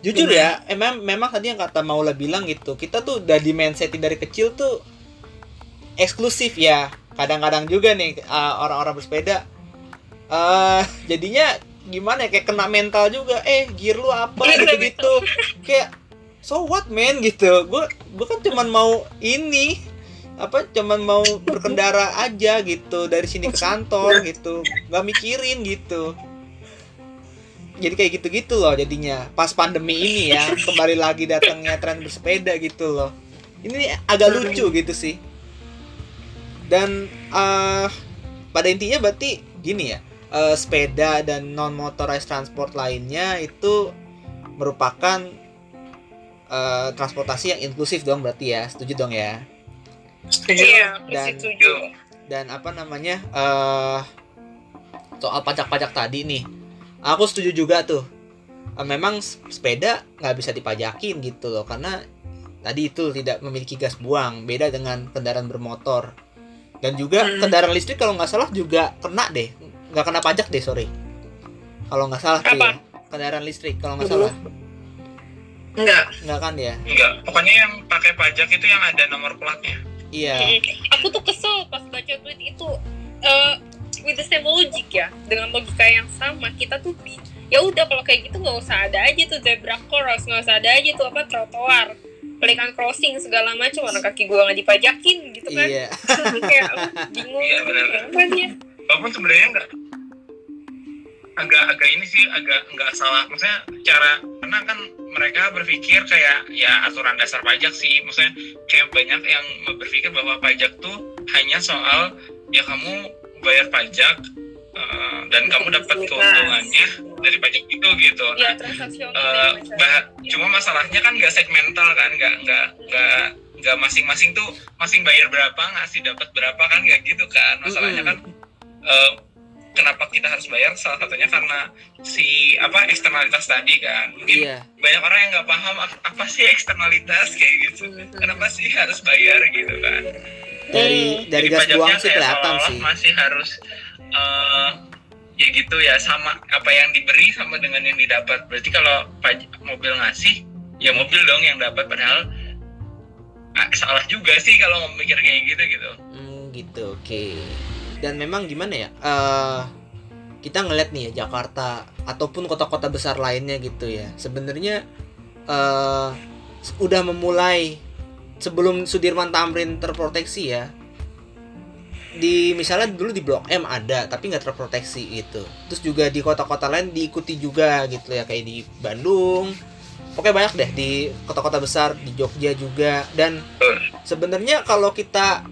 jujur ya emang memang tadi yang kata Maula bilang gitu kita tuh udah di mindset dari kecil tuh eksklusif ya. Kadang-kadang juga nih uh, orang-orang bersepeda. Eh jadinya gimana ya? Kayak kena mental juga. Eh gear lu apa? Gitu gitu kayak so what man? Gitu. Gue gue kan cuman mau ini apa cuman mau berkendara aja gitu. Dari sini ke kantor gitu. Nggak mikirin gitu. Jadi kayak gitu-gitu loh jadinya. Pas pandemi ini ya kembali lagi datangnya tren bersepeda gitu loh. Ini agak lucu gitu sih dan eh pada intinya berarti gini ya eh, sepeda dan non motorized transport lainnya itu merupakan eh, transportasi yang inklusif dong berarti ya setuju dong ya Setuju. Iya, aku Dan- setuju. dan apa namanya eh soal pajak-pajak tadi nih aku setuju juga tuh memang sepeda nggak bisa dipajakin gitu loh karena tadi itu tidak memiliki gas buang beda dengan kendaraan bermotor dan juga Hmm. kendaraan listrik kalau nggak salah juga kena deh nggak kena pajak deh sorry kalau nggak salah tuh ya. Kendaraan listrik kalau nggak salah Enggak. nggak kan ya Enggak, pokoknya yang pakai pajak itu yang ada nomor platnya. iya Aku tuh kesel pas baca tweet itu eh with the same logic ya, dengan logika yang sama kita tuh ya udah kalau kayak gitu nggak usah ada aja tuh zebra cross, nggak usah ada aja tuh apa trotoar, pelikan crossing segala macam warna kaki gua nggak dipajakin gitu kan, iya [laughs] kayak lu bingung Iya, benar. apa dia? Walaupun sebenarnya enggak agak agak ini sih agak nggak salah maksudnya cara karena kan mereka berpikir kayak ya aturan dasar pajak sih maksudnya kayak banyak yang berpikir bahwa pajak tuh hanya soal ya kamu bayar pajak eh, dan kamu dapat keuntungannya dari pajak itu gitu. Ya nah ya, bah- cuma masalahnya kan nggak segmental kan nggak nggak nggak nggak masing-masing tuh masing bayar berapa ngasih dapat berapa kan nggak gitu kan. Masalahnya kan eh, kenapa kita harus bayar? Salah satunya karena si apa eksternalitas tadi kan. Mungkin iya. banyak orang yang nggak paham apa, sih eksternalitas? kayak gitu. Kenapa sih harus bayar? gitu kan. Dari dari Jadi gas pajaknya buang sih kelihatan sih. masih harus eh, ya gitu ya sama apa yang diberi sama dengan yang didapat berarti kalau mobil ngasih ya mobil dong yang dapat padahal ah, salah juga sih kalau mikir kayak gitu gitu Hmm, gitu, oke. Dan memang gimana ya? eh kita ngeliat nih ya Jakarta ataupun kota-kota besar lainnya gitu ya. Sebenarnya eh udah memulai sebelum Sudirman Tamrin terproteksi ya. Di misalnya dulu di Blok M ada tapi nggak terproteksi gitu. Terus juga di kota-kota lain diikuti juga gitu ya kayak di Bandung. Pokoknya banyak deh di kota-kota besar di Jogja juga. Dan sebenarnya kalau kita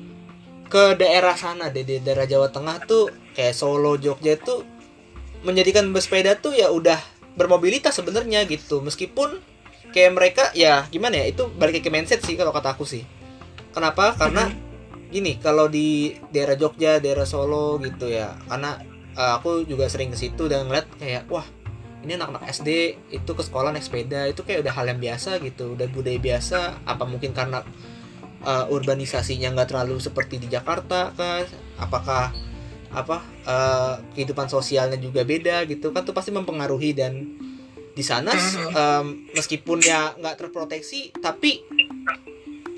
ke daerah sana deh di daerah Jawa Tengah tuh kayak Solo Jogja tuh menjadikan bersepeda tuh ya udah bermobilitas sebenarnya gitu. Meskipun kayak mereka ya gimana ya itu balik ke mindset sih kalau kata aku sih. Kenapa? Karena gini kalau di daerah Jogja daerah Solo gitu ya karena eh, aku juga sering ke situ dan ngeliat kayak wah ini anak-anak SD itu ke sekolah naik sepeda itu kayak udah hal yang biasa gitu udah budaya biasa apa mungkin karena uh, urbanisasinya nggak terlalu seperti di Jakarta kan apakah apa uh, kehidupan sosialnya juga beda gitu kan tuh pasti mempengaruhi dan di sana um, meskipun ya nggak terproteksi tapi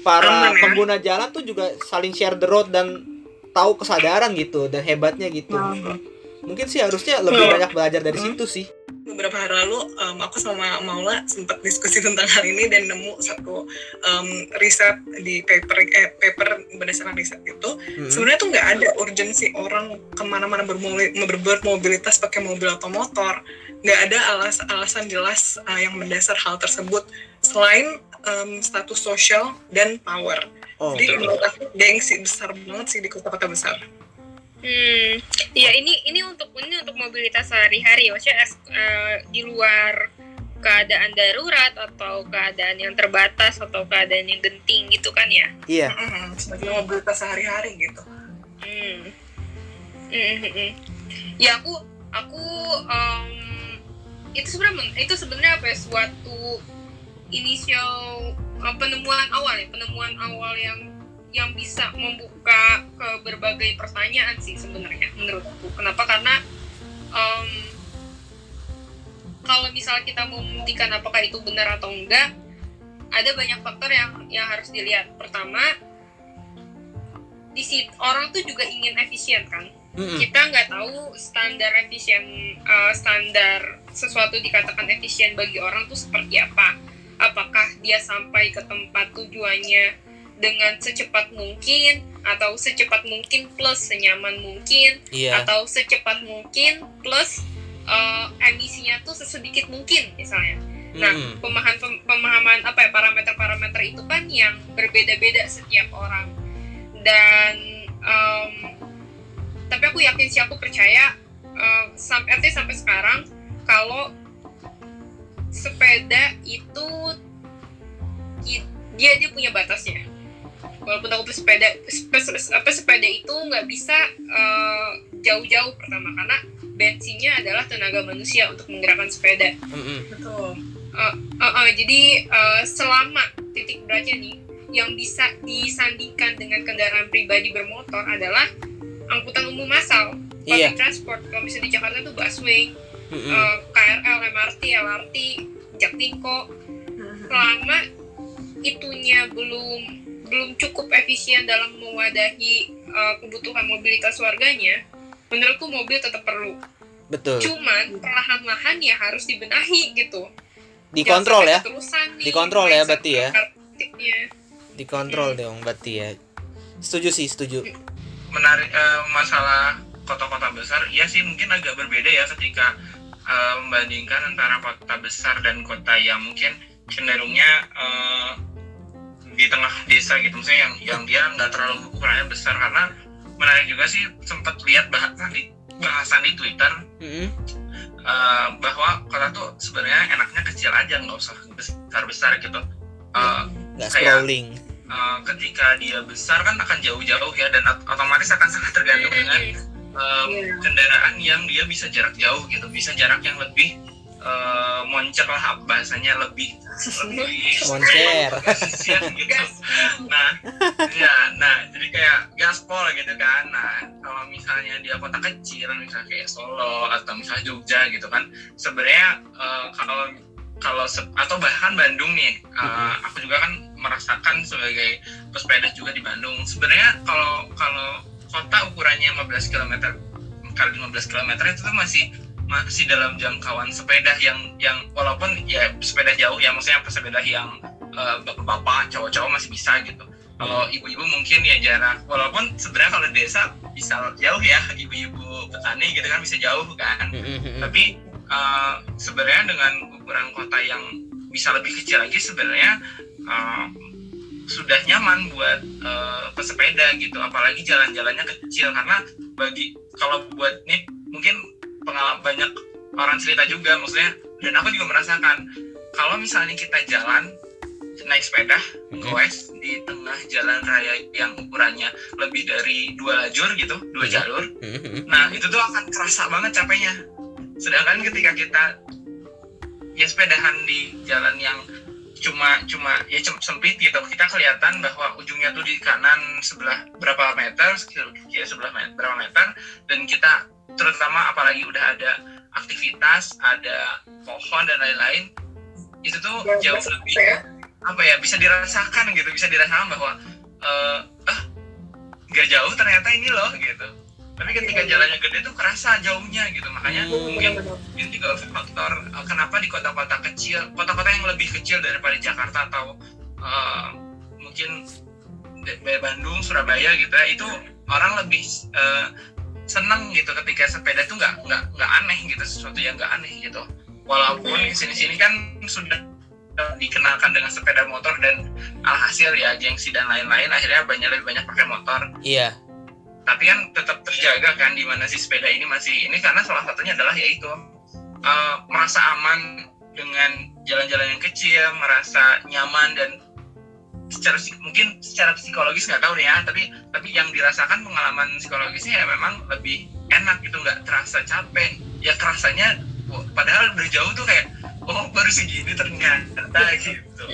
para Aman ya? pengguna jalan tuh juga saling share the road dan tahu kesadaran gitu dan hebatnya gitu mungkin sih harusnya lebih Hmm. banyak belajar dari Hmm. situ sih beberapa hari lalu em, aku sama Maula sempat diskusi tentang hal ini dan nemu satu em, riset di paper eh, paper berdasarkan riset itu Mhm. sebenarnya tuh nggak ada urgensi orang ke mana-mana bermobilitas pakai mobil atau motor nggak ada alas alasan jelas uh, yang mendasar hal tersebut selain em, status sosial dan power oh jadi menurut aku gengsi besar banget sih di kota-kota besar Hmm, ya ini ini untuk ini untuk mobilitas sehari-hari, maksudnya eh, di luar keadaan darurat atau keadaan yang terbatas atau keadaan yang genting gitu kan ya. iya Mm-mm, sebagai mobilitas sehari-hari gitu Hmm, Hmm. Hmm, hmm, hmm. Ya aku aku um, itu sebenarnya itu sebenarnya apa ya suatu inisial uh, penemuan awal ya penemuan awal yang yang bisa membuka ke berbagai pertanyaan sih sebenarnya menurut aku. Kenapa? Karena um, kalau misalnya kita mau membuktikan apakah itu benar atau enggak ada banyak faktor yang yang harus dilihat. Pertama di situ orang tuh juga ingin efisien kan? Mm-mm. kita nggak tahu standar efisien uh, standar sesuatu dikatakan efisien bagi orang tuh seperti apa apakah dia sampai ke tempat tujuannya dengan secepat mungkin atau secepat mungkin plus senyaman mungkin Iya. atau secepat mungkin plus uh, emisinya tuh sesedikit mungkin misalnya nah Mm-mm. pemahaman pem- pemahaman apa ya parameter-parameter itu kan yang berbeda-beda setiap orang dan em, tapi aku yakin sih aku percaya eh, sampai sampai sekarang kalau sepeda itu dia dia punya batasnya. Walaupun aku bersepeda spe- apa sepeda itu nggak bisa eh, jauh-jauh pertama karena bensinnya adalah tenaga manusia untuk menggerakkan sepeda. Betul. Uh, uh, jadi uh, selama titik beratnya nih yang bisa disandingkan dengan kendaraan pribadi bermotor adalah angkutan umum massal, public Iya. transport. Kalau misalnya di Jakarta tuh busway, Mm-mm. uh, KRL, MRT, LRT, Jaklingko. [laughs] Selama itunya belum belum cukup efisien dalam mewadahi uh, kebutuhan mobilitas warganya, menurutku mobil tetap perlu. Betul. Cuman perlahan-lahan ya harus dibenahi gitu. Dikontrol ya. Nih, Dikontrol ya berarti ya. Dikontrol dong berarti ya. Setuju sih, setuju. menarik eh, masalah kota-kota besar ya sih mungkin agak berbeda ya ketika eh, membandingkan antara kota besar dan kota yang mungkin cenderungnya eh, di tengah desa gitu misalnya yang yang dia nggak terlalu ukurannya besar karena menarik juga sih sempat lihat bahasan di bahasan di Twitter Mm-mm. eh, bahwa kota tuh sebenarnya enaknya kecil aja nggak usah besar besar gitu Eh, Nggak Kayak- scrolling. eh, ketika dia besar kan akan jauh-jauh ya dan ot- otomatis akan sangat tergantung dengan um, kendaraan yang dia bisa jarak jauh gitu bisa jarak yang lebih uh, moncer lah bahasanya lebih lebih [laughs] Moncer. gitu. Nah ya nah jadi kayak gaspol gitu kan. Nah kalau misalnya dia kota kecil misalnya kayak Solo atau misalnya Jogja gitu kan sebenarnya uh, kalau kalau atau bahkan Bandung nih uh, aku juga kan merasakan sebagai pesepeda juga di Bandung. Sebenarnya kalau kalau kota ukurannya 15 km kali 15 km itu tuh masih masih dalam jangkauan sepeda yang yang walaupun ya sepeda jauh ya maksudnya sepeda yang eh, bapak-bapak cowok-cowok masih bisa gitu. Kalau ibu-ibu mungkin ya jarak walaupun sebenarnya kalau desa bisa jauh ya ibu-ibu petani gitu kan bisa jauh kan. Mm-mm. tapi uh, sebenarnya dengan ukuran kota yang bisa lebih kecil lagi sebenarnya uh, sudah nyaman buat uh, pesepeda gitu apalagi jalan-jalannya kecil karena bagi kalau buat nih mungkin pengalaman banyak orang cerita juga maksudnya dan aku juga merasakan kalau misalnya kita jalan naik sepeda Mhm. goes di tengah jalan raya yang ukurannya lebih dari dua lajur gitu dua Mhm. jalur Mm-mm. Nah itu tuh akan kerasa banget capeknya. Sedangkan ketika kita ya sepedahan di jalan yang cuma cuma ya cuma sempit gitu, kita kelihatan bahwa ujungnya tuh di kanan sebelah berapa meter, kira sebelah meter, berapa meter, dan kita terutama apalagi udah ada aktivitas, ada pohon dan lain-lain, itu tuh jauh lebih ya apa ya bisa dirasakan gitu, bisa dirasakan bahwa eh ah nggak jauh ternyata ini loh gitu. Tapi ketika jalannya gede tuh kerasa jauhnya gitu, makanya Hmm. mungkin ini juga faktor uh, kenapa di kota-kota kecil, kota-kota yang lebih kecil daripada Jakarta atau uh, mungkin Bandung, Surabaya gitu ya, itu orang lebih uh, seneng gitu ketika sepeda itu nggak nggak nggak aneh gitu sesuatu yang nggak aneh gitu. Walaupun di sini-sini kan sudah dikenalkan dengan sepeda motor dan alhasil ya gengsi dan lain-lain akhirnya banyak lebih banyak pakai motor Iya. Tapi kan tetap terjaga kan di mana si sepeda ini masih ini karena salah satunya adalah yaitu uh, merasa aman dengan jalan-jalan yang kecil, merasa nyaman dan secara mungkin secara psikologis nggak tahu nih ya tapi tapi yang dirasakan pengalaman psikologisnya ya memang lebih enak gitu nggak terasa capek. Ya kerasanya wah, padahal dari jauh tuh kayak oh baru segini ternyata gitu.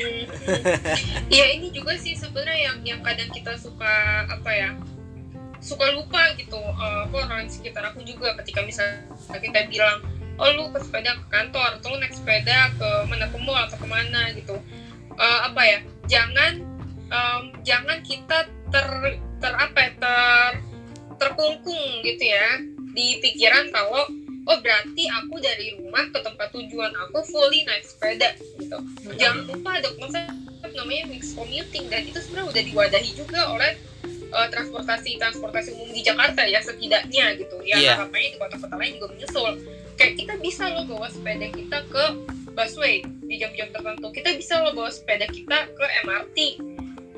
Iya ini juga sih sebenarnya yang yang kadang kita suka apa ya suka lupa gitu. Eh, kok orang di sekitar aku juga ketika misalnya kita bilang oh lu ke sepeda ke kantor atau lu naik sepeda ke mana ke mall atau ke mana gitu. Eh, apa ya? Jangan em, jangan kita ter ter apa ya, ter terkungkung gitu ya di pikiran kalau oh berarti aku dari rumah ke tempat tujuan aku fully naik sepeda gitu. Jangan lupa ada konsep namanya mixed commuting dan itu sebenarnya udah diwadahi juga oleh eh, transportasi transportasi umum di Jakarta ya setidaknya gitu. Ya Iya. harapannya di kota-kota lain juga menyusul. Kayak kita bisa loh bawa sepeda kita ke busway di jam-jam tertentu. Kita bisa loh bawa sepeda kita ke MRT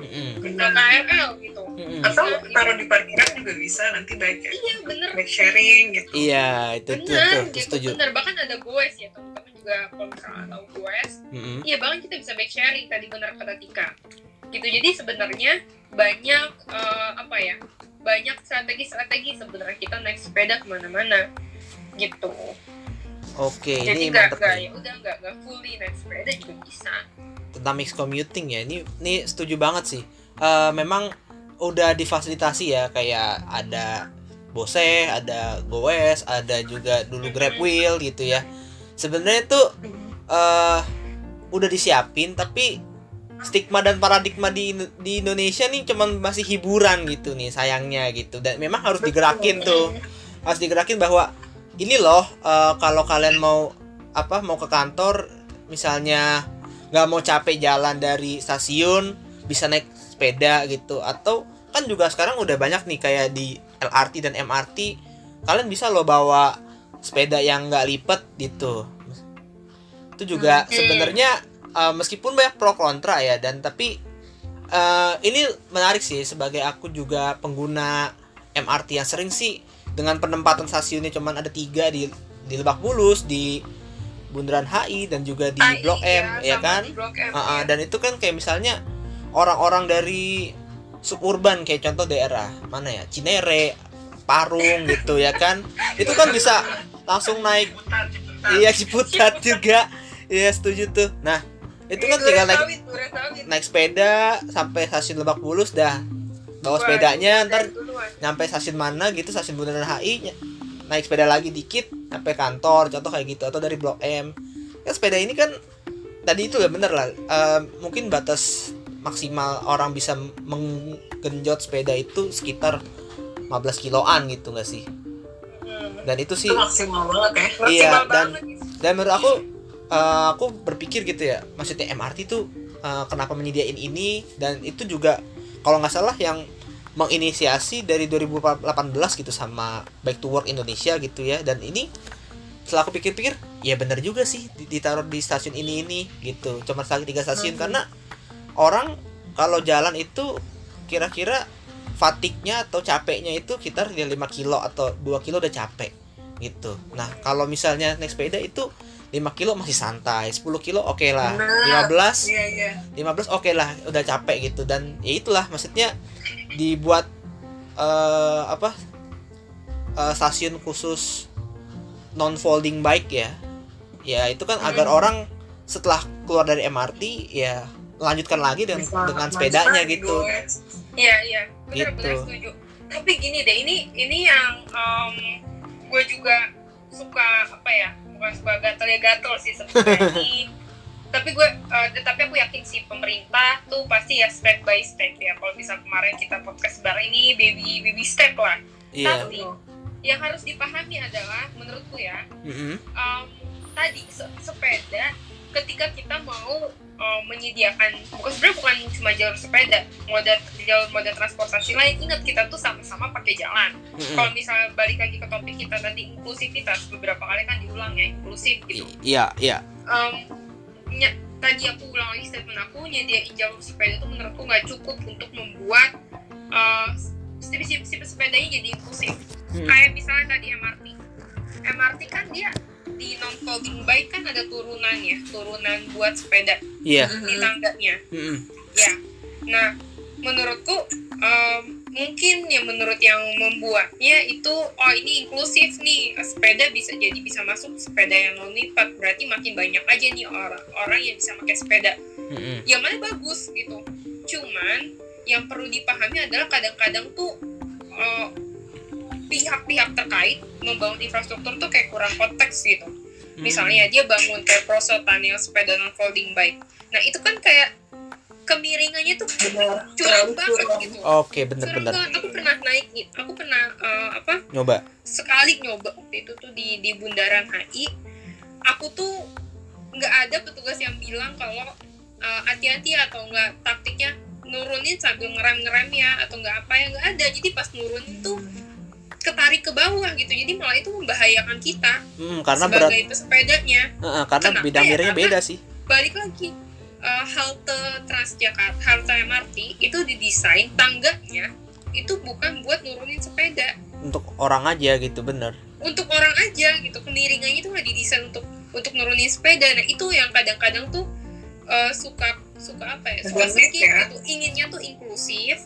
Mm-mm. ke KRL gitu. Mm-mm. atau taruh di parkiran juga bisa nanti baik ya. Iya bener. Bike sharing gitu. Iya itu tuh, bener tuh, tuh, gitu. Setuju. Bener. Bahkan ada goes ya teman-teman juga kalau misalnya tahu goes Mm-mm. Iya bahkan kita bisa back sharing tadi benar kata Tika. Gitu. Jadi sebenarnya banyak eh, apa ya banyak strategi-strategi sebenarnya kita naik sepeda ke mana-mana gitu. oke jadi ini nggak mantep nih. ya udah nggak nggak fully naik sepeda juga bisa. tentang mix commuting ya ini ini setuju banget sih. Eh, memang udah difasilitasi ya kayak ada Bose ada Goes ada juga dulu Grab Wheel gitu ya. Sebenarnya tuh eh udah disiapin tapi stigma dan paradigma di di Indonesia nih cuman masih hiburan gitu nih sayangnya gitu. Dan memang harus digerakin tuh. Harus digerakin bahwa ini loh eh, kalau kalian mau apa mau ke kantor misalnya nggak mau capek jalan dari stasiun bisa naik sepeda gitu. Atau kan juga sekarang udah banyak nih kayak di LRT dan MRT kalian bisa loh bawa sepeda yang nggak lipet gitu. Itu juga sebenarnya eh, meskipun banyak pro kontra ya dan tapi eh, ini menarik sih sebagai aku juga pengguna MRT yang sering sih dengan penempatan stasiunnya cuman ada tiga di di Lebak Bulus di Bundaran HI dan juga di AI, Blok M ya sama kan? M, ah, ya. dan itu kan kayak misalnya orang-orang dari suburban kayak contoh daerah mana ya? Cinere Parung gitu ya kan? [laughs] Itu kan bisa langsung naik. Ciputat, Ciputat. iya Ciputat juga. Iya setuju tuh. Nah itu kan tinggal naik naik sepeda sampai stasiun Lebak Bulus dah. Bawa sepedanya ntar nyampe stasiun mana gitu stasiun Bundaran HI naik sepeda lagi dikit sampai kantor contoh kayak gitu atau dari Blok M. Kan sepeda ini kan tadi itu ya bener lah eh, mungkin batas maksimal orang bisa menggenjot sepeda itu sekitar 15 kiloan gitu nggak sih? Hmm. dan itu sih itu maksimal banget ya. Iya, Maksimal dan- banget gitu. dan menurut aku eh, aku berpikir gitu ya. Maksudnya MRT tuh eh, kenapa menyediain ini? Dan itu juga kalau nggak salah yang menginisiasi dari 2018 gitu sama Back to Work Indonesia gitu ya. Dan ini setelah aku pikir-pikir ya bener juga sih di- ditaruh di stasiun ini ini gitu. Cuma sekali tiga stasiun Mhm. karena orang kalau jalan itu kira-kira fatiknya atau capeknya itu sekitar 5 kilo atau 2 kilo udah capek gitu. Nah kalau misalnya naik sepeda itu 5 kilo masih santai 10 kilo oke lah Benar. 15 iya iya 15 oke lah udah capek gitu dan ya itulah maksudnya dibuat eh apa eh, stasiun khusus non folding bike ya ya itu kan agar Hmm. orang setelah keluar dari MRT ya lanjutkan lagi dengan Bisa dengan sepedanya gitu. Iya iya benar Gitu. benar setuju. Tapi gini deh ini ini yang em, gue juga suka apa ya bukan suka gatel ya gatel sih sebenarnya. [laughs] Tapi gue eh, tapi aku yakin sih pemerintah tuh pasti ya step by step ya. Kalau misal kemarin kita podcast bareng ini baby baby step lah. iya Tapi yang harus dipahami adalah menurutku ya Mm-mm. um, tadi se- sepeda ketika kita mau um, menyediakan bukan sebenarnya bukan cuma jalur sepeda moda jalur moda transportasi lain. Ingat kita tuh sama-sama pakai jalan. Kalau misalnya balik lagi ke topik kita tadi inklusivitas beberapa kali kan diulang ya inklusif gitu. Iya iya. Um, ny- tadi aku ulang lagi statement aku nyediain jalur sepeda itu menurutku nggak cukup untuk membuat uh, si sepedanya jadi inklusif. Mm. kayak misalnya tadi MRT MRT kan dia di non folding bike kan ada turunan ya turunan buat sepeda iya. di tangganya. Mm-mm. ya. Nah, menurutku em, mungkin ya menurut yang membuatnya itu oh ini inklusif nih sepeda bisa jadi bisa masuk sepeda yang non lipat berarti makin banyak aja nih orang orang yang bisa pakai sepeda. Mm-mm. yang mana bagus gitu. Cuman yang perlu dipahami adalah kadang-kadang tuh eh, pihak-pihak terkait membangun infrastruktur tuh kayak kurang konteks gitu. Misalnya dia bangun kayak prosotan yang sepeda non folding bike. Nah itu kan kayak kemiringannya tuh benar. curang terlalu banget curang. gitu. Oke, curang bener-bener aku pernah naik gitu aku pernah eh, apa? Nyoba. sekali nyoba waktu itu tuh di di bundaran HI aku tuh nggak ada petugas yang bilang kalau eh, hati-hati atau nggak taktiknya nurunin sambil ngerem ngerem ya atau nggak apa ya nggak ada. Jadi pas nurunin tuh ketarik ke bawah gitu jadi malah itu membahayakan kita Hmm, karena berat sebagai pesepedanya Heeh, karena Kenapa bidang ya? beda sih. balik lagi eh, halte Transjakarta halte MRT itu didesain tangganya itu bukan buat nurunin sepeda Untuk orang aja gitu, bener. untuk orang aja gitu kemiringannya itu nggak didesain untuk untuk nurunin sepeda nah itu yang kadang-kadang tuh eh, suka suka apa ya suka skip ya. gitu inginnya tuh inklusif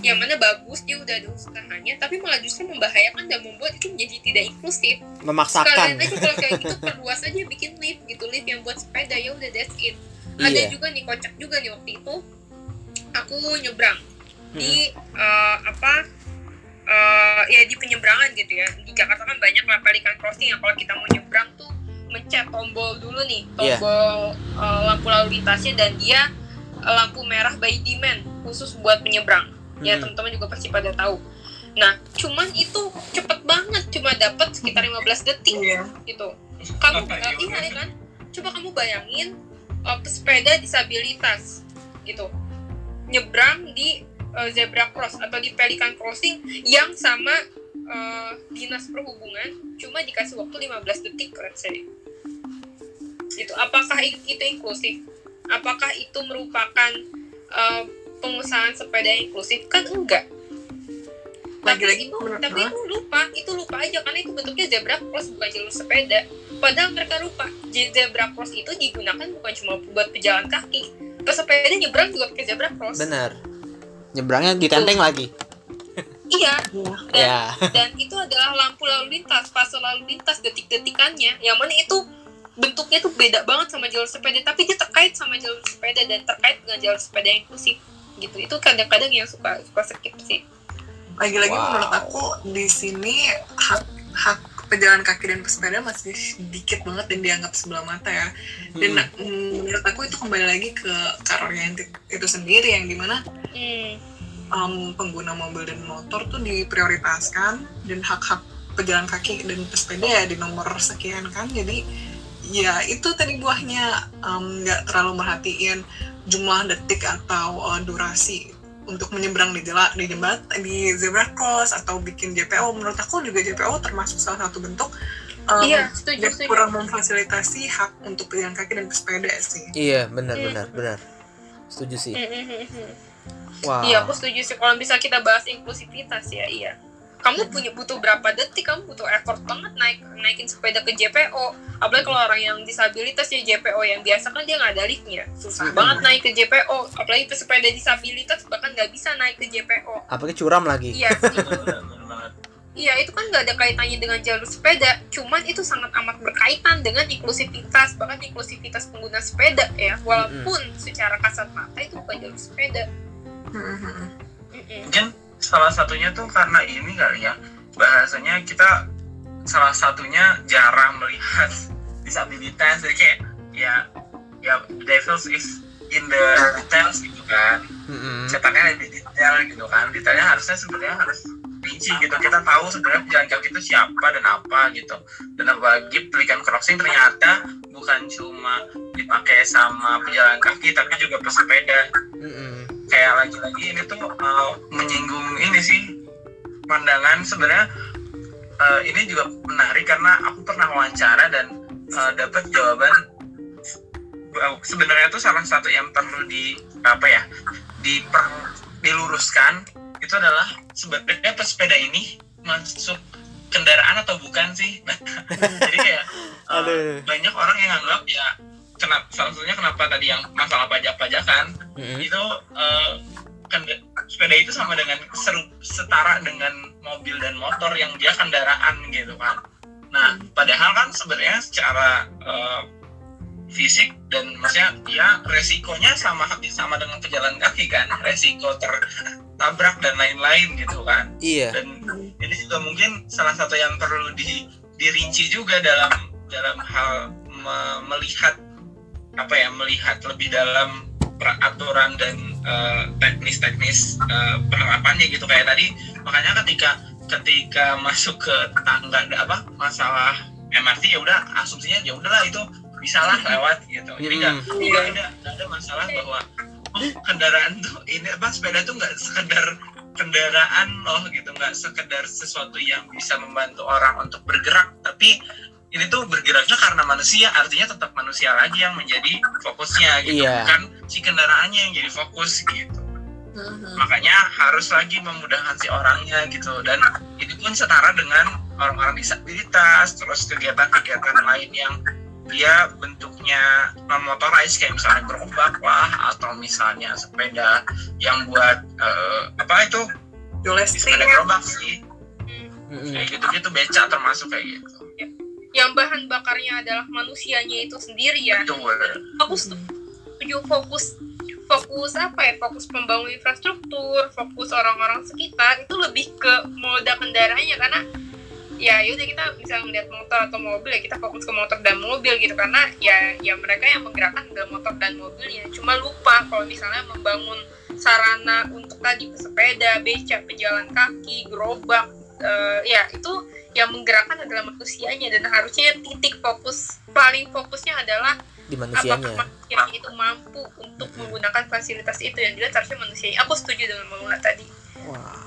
yang mana bagus dia udah ada usahanya tapi malah justru membahayakan dan membuat itu menjadi tidak inklusif Memaksakan. kalian aja kalau kayak gitu perluas aja bikin lift gitu lift yang buat sepeda ya udah that's it ada Iya. juga nih kocak juga nih waktu itu aku nyebrang Hmm. di eh, apa eh, ya di penyeberangan gitu ya di Jakarta kan banyak lah pelikan crossing yang kalau kita mau nyebrang tuh mencet tombol dulu nih Iya. tombol eh, lampu lalu lintasnya dan dia lampu merah by demand khusus buat penyeberang ya Hmm. teman-teman juga pasti pada tahu. Nah cuman itu cepet banget cuma dapat sekitar 15 detik iya. gitu. Kamu ya, iya udah. kan? Coba kamu bayangin eh, pesepeda disabilitas gitu. Nyebrang di eh, zebra cross atau di pelikan crossing yang sama eh, dinas perhubungan cuma dikasih waktu 15 detik let's say itu apakah itu inklusif? Apakah itu merupakan eh, pengusahaan sepeda inklusif? Kan enggak. Tapi Lagi-lagi itu menurut- tapi itu lupa itu lupa aja karena itu bentuknya zebra cross bukan jalur sepeda. Padahal mereka lupa zebra cross itu digunakan bukan cuma buat pejalan kaki. Pesepeda nyebrang juga pakai zebra cross. Bener. Nyebrangnya ditenteng lagi. [laughs] iya. Dan, Ya. dan itu adalah lampu lalu lintas fase lalu lintas detik-detikannya. Yang mana itu bentuknya tuh beda banget sama jalur sepeda tapi dia terkait sama jalur sepeda dan terkait dengan jalur sepeda inklusif gitu itu kadang-kadang yang suka suka skip sih lagi-lagi Wow. menurut aku di sini hak hak pejalan kaki dan pesepeda masih sedikit banget dan dianggap sebelah mata ya dan Hmm. mm, menurut aku itu kembali lagi ke car oriented itu sendiri yang di mana hmm. um, pengguna mobil dan motor tuh diprioritaskan dan hak-hak pejalan kaki dan pesepeda ya di nomor sekian kan jadi ya itu tadi buahnya um, nggak terlalu merhatiin jumlah detik atau uh, durasi untuk menyeberang di jela di jembat di zebra cross atau bikin JPO menurut aku juga JPO termasuk salah satu bentuk um, iya setuju yang setuju kurang memfasilitasi hak untuk pejalan kaki dan pesepeda sih Iya, benar Hmm. benar benar. Setuju sih. Hmm. Wow. Iya, aku setuju sih kalau bisa kita bahas inklusivitas ya, iya. Kamu punya butuh berapa detik, kamu butuh effort banget naik naikin sepeda ke JPO. Apalagi kalau orang yang disabilitas ya JPO yang biasa kan dia nggak ada liftnya, susah Hmm. banget naik ke JPO. Apalagi pesepeda disabilitas bahkan nggak bisa naik ke JPO. Apalagi curam lagi. Iya sih. [laughs] Banget. Iya, itu kan nggak ada kaitannya dengan jalur sepeda. Cuman itu sangat amat berkaitan dengan inklusivitas, bahkan inklusivitas pengguna sepeda ya. Walaupun secara kasat mata itu bukan jalur sepeda. Hmm, hmm, hmm. Mm-mm. mungkin salah satunya tuh karena ini kali ya bahasanya kita salah satunya jarang melihat [laughs] disabilitas jadi kayak ya ya the devil is in the details gitu kan Mm-mm. cetaknya lebih detail gitu kan detailnya harusnya sebenarnya harus rinci gitu kita tahu sebenarnya pejalan kaki itu siapa dan apa gitu dan apalagi pelikan crossing ternyata bukan cuma dipakai sama pejalan kaki tapi juga pesepeda Mm-mm. Kayak lagi-lagi ini tuh uh, menyinggung ini sih pandangan sebenarnya uh, ini juga menarik karena aku pernah wawancara dan uh, dapat jawaban uh, sebenarnya tuh salah satu yang perlu di apa ya diper, diluruskan itu adalah sebenarnya pesepeda ini masuk kendaraan atau bukan sih? Nah, [laughs] jadi kayak uh, banyak orang yang anggap ya kenapa salah satunya kenapa tadi yang masalah pajak-pajakan Mm-mm. itu eh, kend- sepeda itu sama dengan seru, setara dengan mobil dan motor yang dia kendaraan gitu kan. Nah, padahal kan sebenarnya secara eh, fisik dan maksudnya ya resikonya sama sama dengan pejalan kaki kan, resiko tertabrak dan lain-lain gitu kan. Iya. Dan ini juga mungkin salah satu yang perlu di, dirinci juga dalam dalam hal me- melihat apa ya melihat lebih dalam peraturan dan eh, teknis-teknis eh, penerapannya gitu. Kayak tadi makanya ketika ketika masuk ke tangga apa masalah MRT ya udah asumsinya ya udahlah itu bisa lah lewat gitu. Jadi nggak Mm. nggak ada nggak ada masalah bahwa oh kendaraan tuh ini apa sepeda tuh nggak sekedar kendaraan loh gitu. Nggak sekedar sesuatu yang bisa membantu orang untuk bergerak tapi ini tuh bergeraknya karena manusia artinya tetap manusia lagi yang menjadi fokusnya gitu Iya. bukan si kendaraannya yang jadi fokus gitu Mhm. makanya harus lagi memudahkan si orangnya gitu dan itu pun setara dengan orang-orang disabilitas terus kegiatan-kegiatan lain yang dia bentuknya non motorized kayak misalnya gerobak lah atau misalnya sepeda yang buat eh, apa itu sepeda gerobak sih Mm-mm. kayak gitu-gitu beca termasuk kayak gitu yang bahan bakarnya adalah manusianya itu sendiri ya. Betul. Aku setuju fokus fokus apa ya? Fokus pembangun infrastruktur fokus orang-orang sekitar itu lebih ke moda kendaraannya. Karena ya yaudah kita bisa melihat motor atau mobil ya kita fokus ke motor dan mobil gitu. Karena ya ya mereka yang menggerakkan adalah motor dan mobilnya. Cuma lupa kalau misalnya membangun sarana untuk tadi pesepeda, beca, pejalan kaki, gerobak eh, ya itu yang menggerakkan adalah manusianya dan harusnya titik fokus paling fokusnya adalah Di apakah manusianya. manusia itu mampu untuk menggunakan fasilitas itu yang dilihat harusnya manusia aku setuju dengan Maula tadi Wah,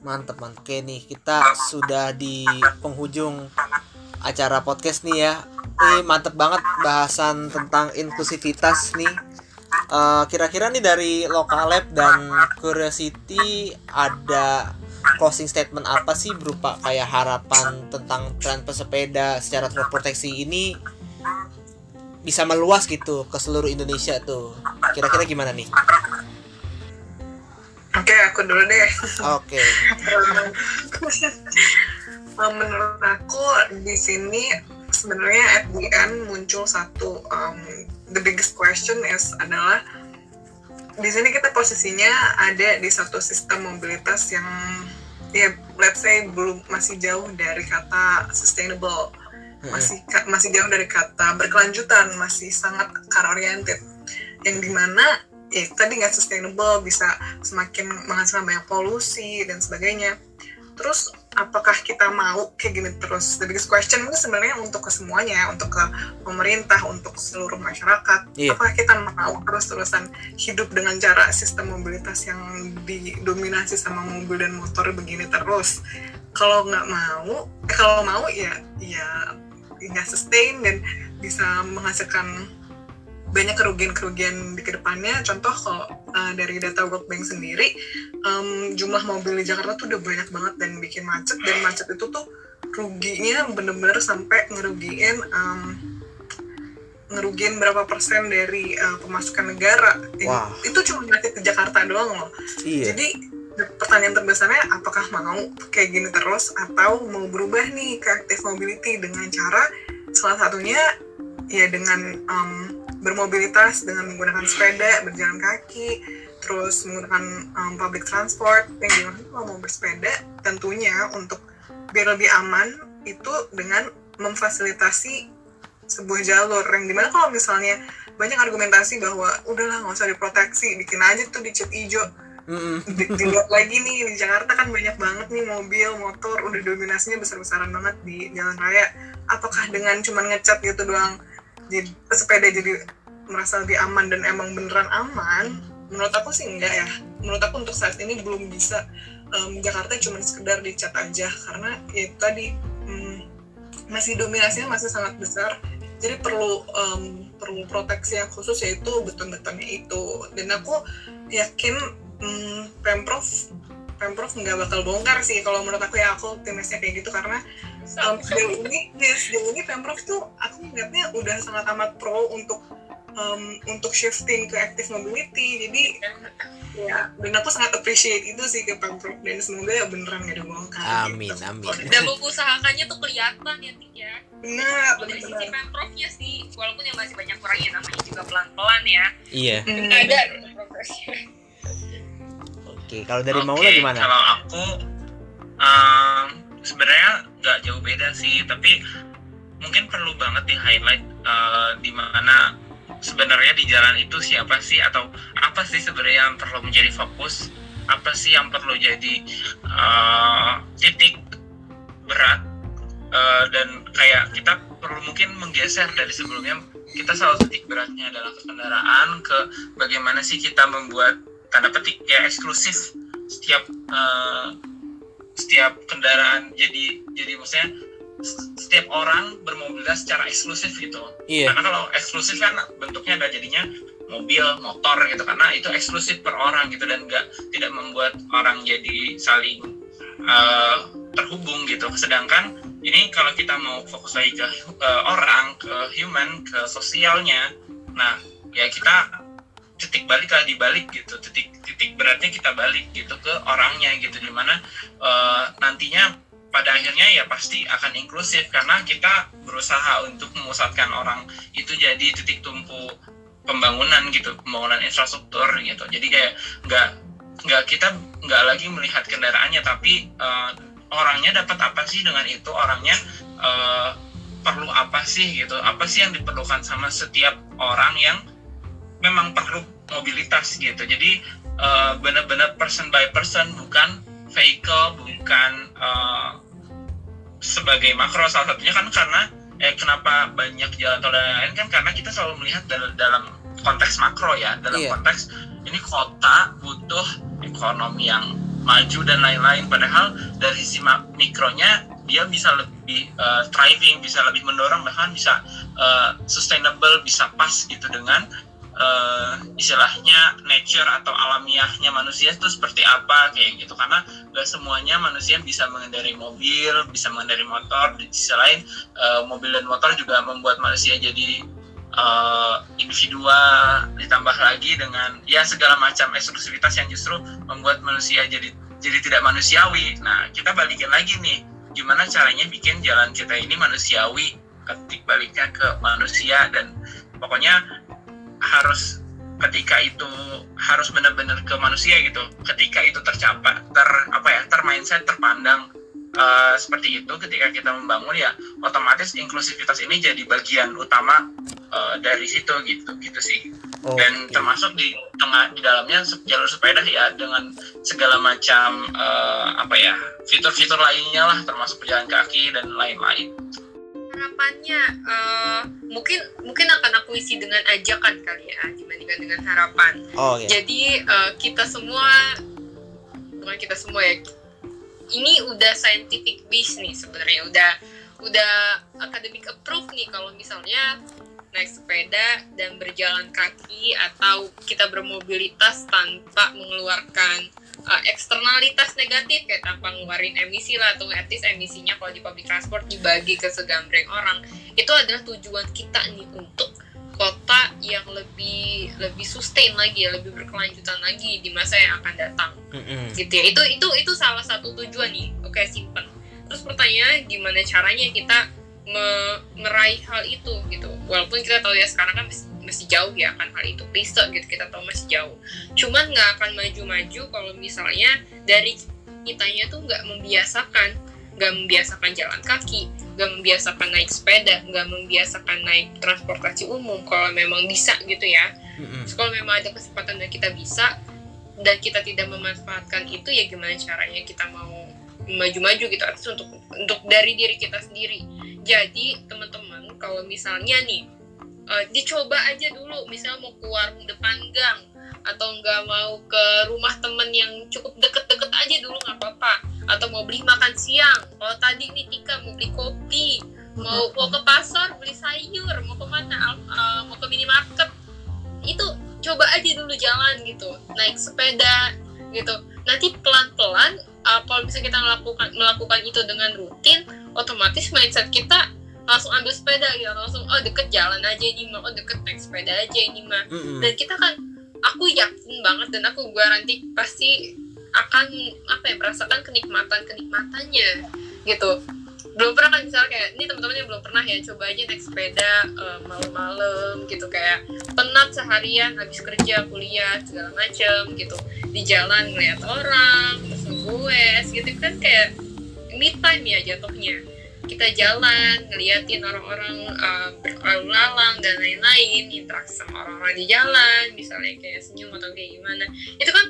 mantep mantep. Oke nih, kita sudah di penghujung acara podcast nih ya. Eh, mantep banget bahasan tentang inklusivitas nih. Eh, kira-kira nih dari Local Lab dan Curiosity ada closing statement apa sih berupa kayak harapan tentang tren pesepeda secara terproteksi ini bisa meluas gitu ke seluruh Indonesia tuh. Kira-kira gimana nih? Oke, aku dulu deh. Oke. [laughs] Um, menurut aku di sini sebenarnya at the end muncul satu um, the biggest question is adalah di sini kita posisinya ada di satu sistem mobilitas yang ya let's say belum masih jauh dari kata sustainable. Masih ka- masih jauh dari kata berkelanjutan masih sangat car oriented yang di mana ya tadi nggak sustainable bisa semakin menghasilkan banyak polusi dan sebagainya. Terus apakah kita mau kayak gini terus? The biggest question ini sebenarnya untuk ke semuanya untuk ke pemerintah untuk seluruh masyarakat. Iya. apakah kita mau terus-terusan hidup dengan cara sistem mobilitas yang didominasi sama mobil dan motor begini terus? Kalau nggak mau eh, kalau mau ya ya nggak sustain dan bisa menghasilkan banyak kerugian-kerugian di ke depannya. Contoh kalau uh, dari data World Bank sendiri, um, jumlah mobil di Jakarta tuh udah banyak banget dan bikin macet dan macet itu tuh ruginya bener-bener sampai ngerugiin um, ngerugiin berapa persen dari uh, pemasukan negara. Wah. Itu cuma berarti ke Jakarta doang loh. Iya. Jadi pertanyaan terbesarnya apakah mau kayak gini terus atau mau berubah nih ke active mobility dengan cara salah satunya ya dengan um, bermobilitas dengan menggunakan sepeda, berjalan kaki, terus menggunakan um, public transport. Yang di mana kalau mau bersepeda? Tentunya untuk biar lebih aman itu dengan memfasilitasi sebuah jalur. Yang di mana kalau misalnya banyak argumentasi bahwa udahlah nggak usah diproteksi bikin aja tuh di cat hijau di- dilihat lagi nih di Jakarta kan banyak banget nih mobil motor udah dominasinya besar-besaran banget di jalan raya. Apakah dengan cuman ngecat gitu doang jadi sepeda jadi merasa lebih aman dan emang beneran aman menurut aku sih enggak ya. Menurut aku untuk saat ini belum bisa. Em, Jakarta cuma sekedar dicat aja karena ya tadi mm, masih dominasinya masih sangat besar. Jadi perlu em, perlu proteksi yang khusus yaitu beton-betonnya itu. Dan aku yakin hmm, pemprov pemprov nggak bakal bongkar sih. Kalau menurut aku ya aku optimisnya kayak gitu. Karena um, sejauh ini ya, sejauh ini pemprov tuh aku melihatnya udah sangat amat pro untuk um, untuk shifting ke active mobility. Jadi ya dan aku sangat appreciate itu sih ke pemprov. Dan semoga ya beneran gak dibongkar Amin, gitu. amin. dan mengusahakannya tuh kelihatan ya Tik ya. Benar Kalau dari sisi pemprovnya sih walaupun yang masih banyak kurangnya namanya juga pelan-pelan ya. Iya. Hmm. ada progresnya Oke, kalau dari Oke, Maula gimana? Kalau aku um, sebenarnya nggak jauh beda sih, tapi mungkin perlu banget di highlight uh, di mana sebenarnya di jalan itu siapa sih atau apa sih sebenarnya yang perlu menjadi fokus, apa sih yang perlu jadi uh, titik berat uh, dan kayak kita perlu mungkin menggeser dari sebelumnya kita selalu titik beratnya adalah ke kendaraan ke bagaimana sih kita membuat tanda petik ya eksklusif setiap eh, setiap kendaraan. Jadi jadi maksudnya setiap orang bermobilitas secara eksklusif gitu. Iya. karena kalau eksklusif kan bentuknya ada jadinya mobil motor gitu karena itu eksklusif per orang gitu dan nggak tidak membuat orang jadi saling eh, terhubung gitu. Sedangkan ini kalau kita mau fokus lagi ke eh, orang ke human ke sosialnya nah ya kita titik balik lah dibalik gitu. Titik titik beratnya kita balik gitu ke orangnya gitu. Di mana eh, nantinya pada akhirnya ya pasti akan inklusif. Karena kita berusaha untuk memusatkan orang itu jadi titik tumpu pembangunan gitu pembangunan infrastruktur gitu. Jadi kayak nggak nggak kita nggak lagi melihat kendaraannya tapi eh, orangnya dapat apa sih dengan itu? Orangnya eh, perlu apa sih gitu? Apa sih yang diperlukan sama setiap orang yang memang perlu mobilitas gitu. Jadi eh, benar-benar person by person bukan vehicle bukan eh, sebagai makro. Salah satunya kan karena eh kenapa banyak jalan tol dan lain-lain? Kan karena kita selalu melihat dalam, dalam konteks makro ya. Dalam Iya. konteks ini kota butuh ekonomi yang maju dan lain-lain. Padahal dari sisi mikronya dia bisa lebih eh, thriving bisa lebih mendorong bahkan bisa eh, sustainable bisa pas gitu dengan eh, istilahnya nature atau alamiahnya manusia itu seperti apa kayak gitu. Karena gak semuanya manusia bisa mengendarai mobil bisa mengendarai motor. Di sisi lain eh, mobil dan motor juga membuat manusia jadi eh, individual. Ditambah lagi dengan ya segala macam eksklusivitas yang justru membuat manusia jadi jadi tidak manusiawi. Nah kita balikin lagi nih. Gimana caranya bikin jalan kita ini manusiawi? Ketik baliknya ke manusia dan pokoknya harus ketika itu harus benar-benar ke manusia gitu. Ketika itu tercapai ter apa ya termindset terpandang eh, seperti itu ketika kita membangun ya otomatis inklusivitas ini jadi bagian utama eh, dari situ gitu gitu sih. Dan Oke. termasuk di tengah di dalamnya jalur sepeda ya dengan segala macam eh, apa ya fitur-fitur lainnya lah termasuk pejalan kaki dan lain-lain harapannya eh, mungkin mungkin akan aku isi dengan ajakan kali ya dibandingkan dengan harapan Oh ya. jadi eh, kita semua bukan kita semua ya ini udah scientific base nih sebenarnya udah udah academic approve nih kalau misalnya naik sepeda dan berjalan kaki atau kita bermobilitas tanpa mengeluarkan uh, eksternalitas negatif kayak tanpa ngeluarin emisi lah atau at least emisinya kalau di public transport dibagi ke segambreng orang. Itu adalah tujuan kita nih untuk kota yang lebih lebih sustain lagi lebih berkelanjutan lagi di masa yang akan datang. Mm-mm. gitu ya. Itu itu itu salah satu tujuan nih. Oke simpen. Terus pertanyaannya gimana caranya kita me- meraih hal itu gitu. Walaupun kita tahu ya sekarang kan masih, masih jauh ya kan hal itu please gitu kita tahu masih jauh. Cuman nggak akan maju-maju kalau misalnya dari kitanya tuh nggak membiasakan nggak membiasakan jalan kaki nggak membiasakan naik sepeda nggak membiasakan naik transportasi umum kalau memang bisa gitu ya. Terus kalau memang ada kesempatan dan kita bisa dan kita tidak memanfaatkan itu ya gimana caranya kita mau maju-maju gitu? Artinya untuk untuk dari diri kita sendiri. Jadi teman-teman kalau misalnya nih eh, dicoba aja dulu misalnya mau ke warung depan gang atau nggak mau ke rumah temen yang cukup deket-deket aja dulu nggak apa-apa. Atau mau beli makan siang. Kalau tadi nih Tika mau beli kopi mau mau ke pasar beli sayur mau ke mana Al- eh, mau ke minimarket. Itu coba aja dulu jalan gitu naik sepeda gitu. Nanti pelan-pelan uh, kalau misalnya kita melakukan melakukan itu dengan rutin otomatis mindset kita langsung ambil sepeda gitu langsung oh deket jalan aja ini mah oh deket naik sepeda aja ini mah. Mm-mm. dan kita kan aku yakin banget dan aku garanti pasti akan apa ya merasakan kenikmatan kenikmatannya gitu. Belum pernah kan misalnya kayak ini teman-teman yang belum pernah ya coba aja naik sepeda eh, malam-malam gitu kayak penat seharian habis kerja kuliah segala macem gitu. Di jalan ngeliat orang terus ngegoes gitu kan kayak me time ya jatuhnya kita jalan ngeliatin orang-orang uh, berlalu lalang dan lain-lain interaksi sama orang-orang di jalan misalnya kayak senyum atau kayak gimana. Itu kan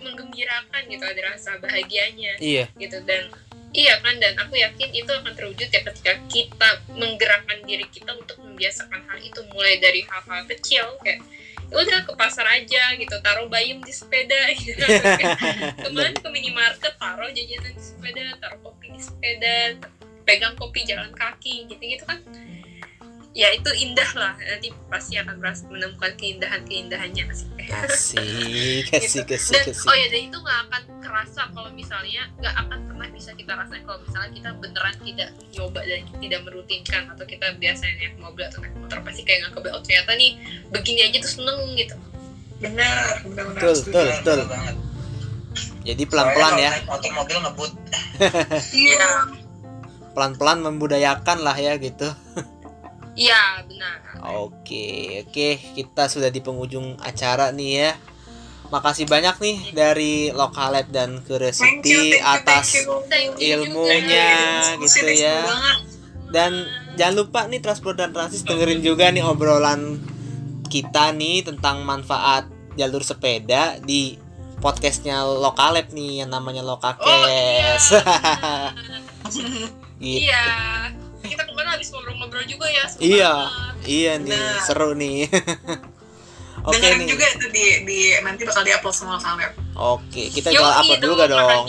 menggembirakan gitu ada rasa bahagianya iya. gitu. Dan iya kan dan aku yakin itu akan terwujud ya ketika kita menggerakkan diri kita untuk membiasakan hal itu. Mulai dari hal-hal kecil kayak ya udah ke pasar aja gitu. Taruh bayam di sepeda. [laughs] Gitu. [laughs] kemarin ke minimarket taruh jajanan di sepeda taruh kopi di sepeda pegang kopi jalan kaki gitu-gitu kan. Ya itu indah lah. Nanti pasti akan berasa menemukan keindahan-keindahannya sih. Kasih [laughs] kasih kasih dan kasih. oh ya dan itu nggak akan kerasa kalau misalnya nggak akan pernah bisa kita rasain kalau misalnya kita beneran tidak nyoba dan tidak merutinkan atau kita biasa naik mobil atau naik motor pasti kayak nggak kebayang oh ternyata nih begini aja tuh seneng gitu. Benar benar-benar Betul, betul. Betul. banget. jadi pelan-pelan Soalnya ya. motor mobil ngebut. [laughs] Iya pelan-pelan membudayakan lah ya gitu iya benar Oke, oke, kita sudah di penghujung acara nih ya. Makasih banyak nih dari Lokalab dan thank you Curiosity atas thank you Thank you ilmunya juga. gitu Positif ya. Dan jangan lupa nih Transport dan Transis dengerin juga nih obrolan kita nih tentang manfaat jalur sepeda di podcastnya Lokalab nih yang namanya Lokakes. Oh, iya. [laughs] gitu. iya kita kemarin habis ngobrol-ngobrol juga ya Iya. banget. Iya nih, Benar. seru nih. [laughs] Oke Dengerin nih. juga itu di, di nanti bakal diupload semua kalian. Oke, kita Yoi jual upload dulu gak dong?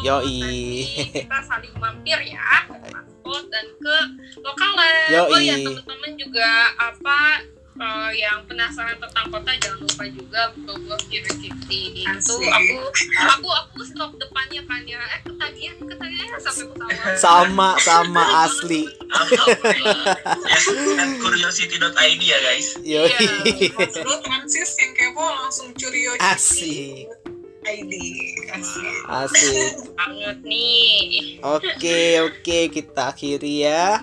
Yoi. Nanti kita saling mampir ya ke dan ke lokalan. Yoi. Oh ya teman-teman juga apa eh, yang penasaran tentang kota jangan lupa juga blog Curiosity itu aku aku aku stop depannya kan ya eh ketagihan ketagihan sampai pesawat Sama sama asli. ya kan curiosity.id ya guys Yoi. Iya. Lo transis yang kepo langsung curio Asik. ID asik. Asik. banget nih Oke, oke, kita akhiri ya.